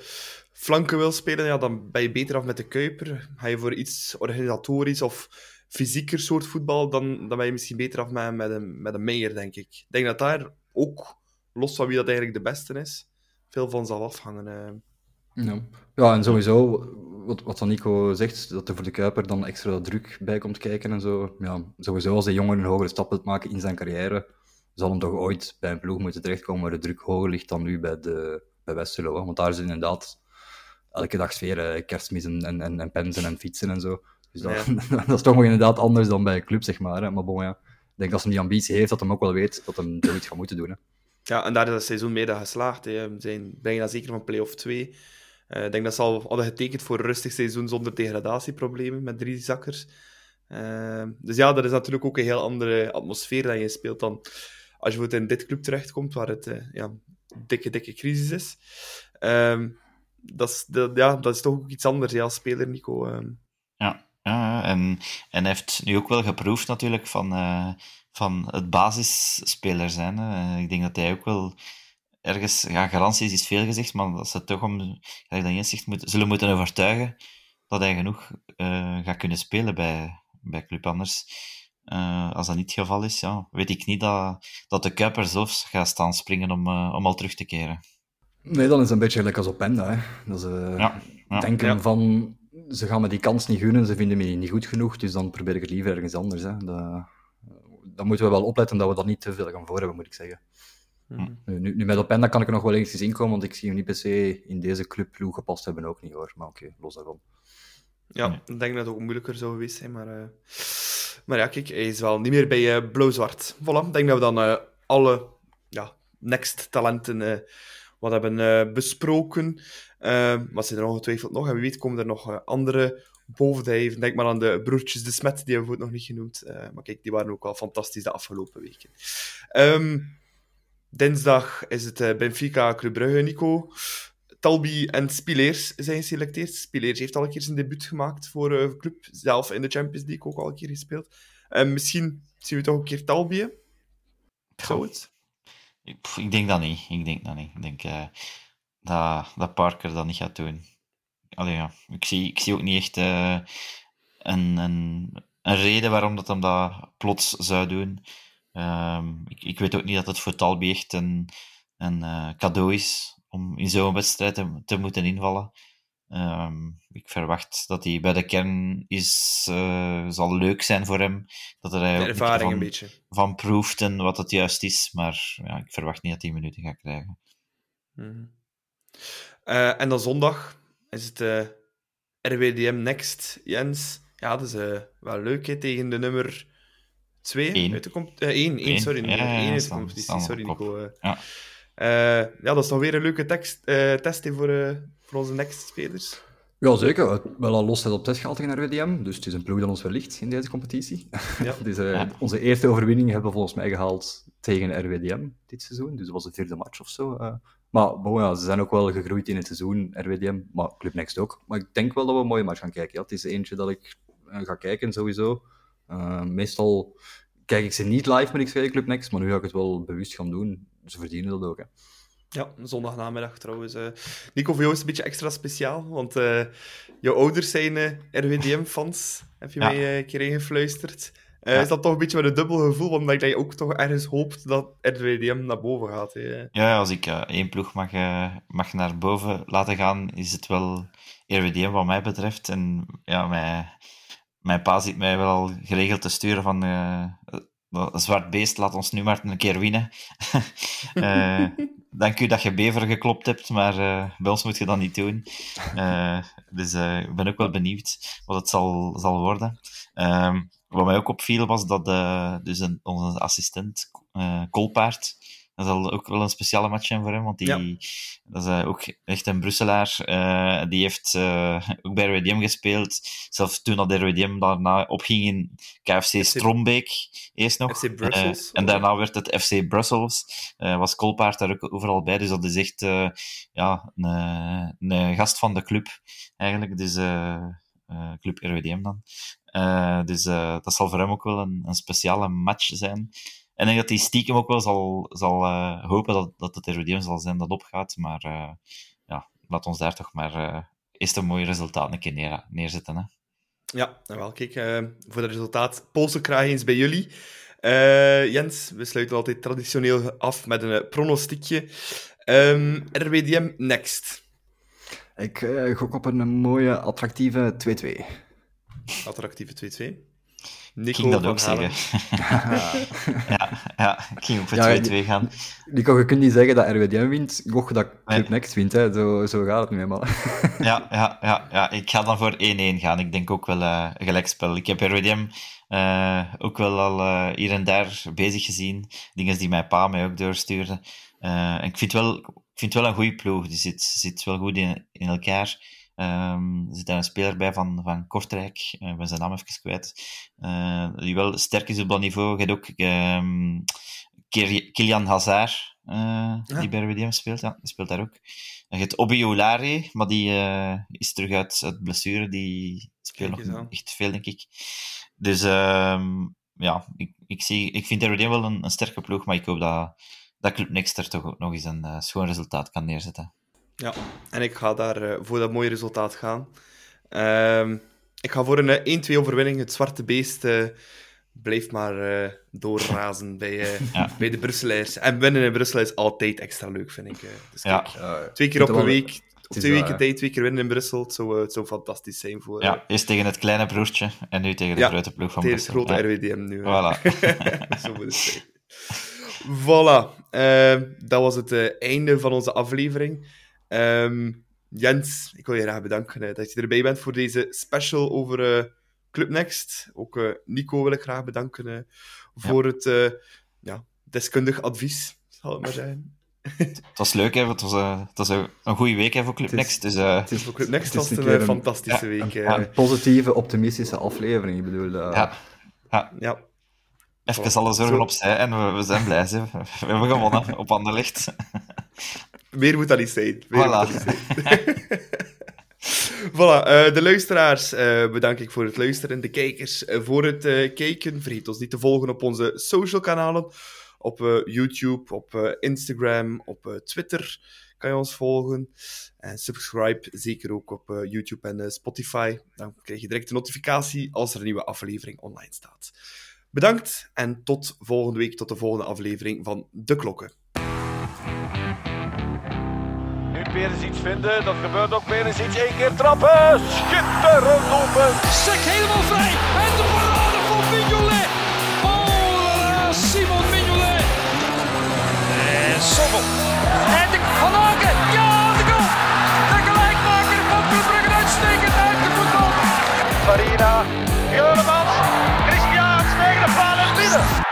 flanken wil spelen, ja, dan ben je beter af met de Kuiper. Ga je voor iets organisatorisch of fysieker soort voetbal, dan, dan ben je misschien beter af met, met, een, met een Meijer, denk ik. Ik denk dat daar ook, los van wie dat eigenlijk de beste is, veel van zal afhangen. Uh. Ja. ja, en sowieso, wat, wat Nico zegt, dat er voor de Kuiper dan extra druk bij komt kijken en zo. Ja, sowieso als de jongen een hogere stap wil maken in zijn carrière, zal hem toch ooit bij een ploeg moeten terechtkomen waar de druk hoger ligt dan nu bij, de, bij Westerlo. Want daar is inderdaad elke dag sfeer, kerstmis en, en, en pensen en fietsen en zo. Dus dat, dat is toch nog inderdaad anders dan bij een club, zeg maar. Hè. Maar bon, ja. Ik denk als hij die ambitie heeft, dat hij ook wel weet dat hij zoiets gaat moeten doen. Hè. Ja, en daar is het seizoen mede geslaagd. Hè. Zijn bijna zeker van play-off 2. Uh, ik denk dat ze al hadden getekend voor een rustig seizoen zonder degradatieproblemen met drie zakkers. Uh, dus ja, dat is natuurlijk ook een heel andere atmosfeer dat je speelt dan als je in dit club terechtkomt, waar het uh, ja, dikke, dikke crisis is. dat, is ja, dat is toch ook iets anders ja, als speler, Nico. Ja, ja en, en hij heeft nu ook wel geproefd natuurlijk van, van het basisspeler zijn. Hè. Ik denk dat hij ook wel ergens, ja, garanties is veel gezegd, maar dat ze toch om, gelijk dat zegt, moet, zullen moeten overtuigen dat hij genoeg uh, gaat kunnen spelen bij, bij Club Anders. Uh, als dat niet het geval is, ja, weet ik niet dat, dat de Kuiper zelfs gaat staan springen om, uh, om al terug te keren. Nee, dan is het een beetje gelijk als op Penda. Hè. Dat ze ja, ja, denken ja. van, ze gaan me die kans niet gunnen, ze vinden me niet goed genoeg, dus dan probeer ik het liever ergens anders. Hè. Dat, dan moeten we wel opletten dat we dat niet te veel gaan voor hebben, moet ik zeggen. Hm. Nu, nu, met Openda kan ik er nog wel eens inkomen, want ik zie hem niet per se in deze clubploeg gepast hebben ook niet hoor. Maar oké, okay, los daarvan. Ja, ik denk dat het ook moeilijker zou geweest zijn, maar... Uh... Maar ja, kijk, hij is wel niet meer bij uh, Blauw-Zwart. Voilà, ik denk dat we dan uh, alle ja, next-talenten wat hebben besproken. wat zijn er ongetwijfeld nog? En wie weet komen er nog andere boven de. Denk maar aan de broertjes de Smet, die hebben we nog niet genoemd. maar kijk, die waren ook wel fantastisch de afgelopen weken. Um, Dinsdag is het uh, Benfica Club Brugge, Nico. Talbi en Spileers zijn geselecteerd. Spileers heeft al een keer zijn debuut gemaakt voor uh, club. Zelf in de Champions League ook al een keer gespeeld. Uh, misschien zien we toch een keer Talbi. Zou? Ik, denk dat niet. Ik denk dat niet. Ik denk dat, dat Parker dat niet gaat doen. Allee, ja. ik, zie, ik zie ook niet echt een, een, een reden waarom dat hem dat plots zou doen. Um, ik, ik, weet ook niet dat het voor Talbi echt een, een uh, cadeau is om in zo'n wedstrijd te, te, moeten invallen. Um, ik verwacht dat hij bij de kern is, uh, zal leuk zijn voor hem. Dat er de ervaring van, een beetje. van proeft en wat het juist is. Maar ja, ik verwacht niet dat hij minuten gaat krijgen. Mm. Uh, en dan zondag is het RWDM Next, Jens. Ja, dat is wel leuk hè, tegen de nummer Twee Eén. uit de competitie. Eén, één, sorry. Ja, ja, Eén uit de competitie, sorry. Nico. eh. Ja. Eh, ja, dat is nog weer een leuke tekst, eh, test hè, voor, eh, voor onze next-spelers. Ja, zeker. We hebben wel al losheid op test gehaald tegen RWDM, dus het is een ploeg dat ons wel ligt in deze competitie. Ja. dus, eh, Ja. Onze eerste overwinning hebben we volgens mij gehaald tegen RWDM dit seizoen, dus dat was de vierde match of zo. eh. Maar bon, ja, ze zijn ook wel gegroeid in het seizoen, RWDM, maar Club Next ook. Maar ik denk wel dat we een mooie match gaan kijken. Ja, het is eentje dat ik eh, ga kijken, sowieso. Eh, meestal kijk ik ze niet live met XV Club Next, maar nu ga ik het wel bewust gaan doen. Ze verdienen dat ook, hè. Ja, zondagnamiddag trouwens. eh. Nico, voor jou is het een beetje extra speciaal, want eh, jouw ouders zijn eh, RWDM-fans, heb je Ja. mij een keer ingefluisterd. Eh. Is dat toch een beetje met een dubbel gevoel, omdat je ook toch ergens hoopt dat RWDM naar boven gaat? Hè? Ja, als ik eh, één ploeg mag, eh, mag naar boven laten gaan, is het wel RWDM wat mij betreft. En ja, mijn, mijn pa ziet mij wel al geregeld te sturen van... zwart beest, laat ons nu maar een keer winnen. Dank u dat je Bever geklopt hebt, maar bij ons moet je dat niet doen. Dus ik ben ook wel benieuwd wat het zal, zal worden. Ehm, wat mij ook opviel was dat eh, dus een, onze assistent eh Kolpaard, dat zal ook wel een speciale match zijn voor hem, want die, Ja. dat is eh, ook echt een Brusselaar. Die heeft ook bij RWDM gespeeld. Zelfs toen dat RWDM daarna opging in KFC Strombeek, eerst nog. FC Brussels. En daarna werd het FC Brussels. Was Kolpaard daar ook overal bij. Dus dat is echt ja, een, een gast van de club, eigenlijk. Dus Club RWDM dan. Eh, dus eh, dat zal voor hem ook wel een, een speciale match zijn. En ik denk dat hij stiekem ook wel zal, zal eh, hopen dat, dat het RWDM zal zijn dat opgaat. Maar eh, ja, laat ons daar toch maar eh, eerst een mooi resultaat een keer neer, neerzetten. Hè. Ja, nou wel, kijk, eh, voor het resultaat, polsen kraag eens bij jullie. Eh, Jens, we sluiten altijd traditioneel af met een pronostiekje. Ehm, RWDM next. Ik eh, gok op een mooie, attractieve 2-2. Attractieve 2-2. Ik Nico ging dat ook Halen. zeggen. ja, ja, ik ging voor Ja, 2-2 gaan. Nico, je kunt niet zeggen dat RWDM wint, gok dat Club Nee. Next wint. Hè. Zo, zo gaat het nu eenmaal. Ja, ja, ja, ja, ik ga dan voor 1-1 gaan. Ik denk ook wel eh, een gelijkspel. Ik heb RWDM eh, ook wel al eh, hier en daar bezig gezien. Dingen die mijn pa mij ook doorstuurde. Eh, en ik vind wel, ik vind wel een goede ploeg. Die zit, zit wel goed in, in elkaar. Ehm, er zit daar een speler bij van, van Kortrijk. Eh, ik ben zijn naam even kwijt. Eh, die wel sterk is op dat niveau. Je hebt ook Kiri- Kilian Hazard, eh, die bij RWDM speelt. Ja, die speelt daar ook. En je hebt Obi Olare, maar die is terug uit, uit blessure. Die speelt nog aan. echt veel, denk ik. Dus ehm, ja, ik, ik, zie, ik vind RWDM wel een, een sterke ploeg, maar ik hoop dat, dat Club Next er toch ook nog eens een schoon resultaat kan neerzetten. Ja, en ik ga daar eh, voor dat mooie resultaat gaan. Ehm, ik ga voor een eh, 1-2 overwinning. Het zwarte beest eh, blijft maar eh, doorrazen bij, eh, Ja. bij de Brusselaars. En winnen in Brussel is altijd extra leuk, vind ik. eh. Dus Ja. kijk, twee keer op een week, twee weken tijd, twee keer winnen in Brussel. Het zou, eh, het zou fantastisch zijn voor Ja, eh, eerst tegen het kleine broertje en nu tegen de Ja, grote ploeg van tegen het Brussel. grote Ja. RWDM nu. eh. Voilà. Zo moet het zijn. Voilà. Eh, dat was het eh, einde van onze aflevering. Ehm, Jens, ik wil je graag bedanken eh, dat je erbij bent voor deze special over eh, Club Next. Ook eh, Nico wil ik graag bedanken voor het eh, ja, deskundig advies, zal ik maar. Het was leuk, hè. Het was, het was een, een goede week hè, voor Club Het is- Next. Dus eh, Het is, Voor Club Next het is was het een een keer een- fantastische week. eh. een positieve, optimistische aflevering. Ik bedoel, eh, ja, ja, ja. even alle zorgen Zo. opzij en we, we zijn blij. Hè. We hebben gewonnen op Anderlecht. Meer moet dat niet zijn. Meer Voilà. niet zijn. voilà, eh, de luisteraars eh, bedank ik voor het luisteren. De kijkers eh, voor het kijken. Vergeet ons niet te volgen op onze social kanalen. Op YouTube, op Instagram, op Twitter kan je ons volgen. En subscribe zeker ook op YouTube en Spotify. Dan krijg je direct een notificatie als er een nieuwe aflevering online staat. Bedankt en tot volgende week, tot de volgende aflevering van De Klokken weer eens iets vinden. Dat gebeurt ook weer eens iets. Eén keer trappen. Schitterend open. Sek helemaal vrij. En de parade van Mignolet. Oh, Simon Mignolet. En Sommel. En de Van Aken. Ja, de goal. De gelijkmaker van Club Brugge uitstekend uit de voetbal. Farina. Juremans. Christian tegen de paal binnen.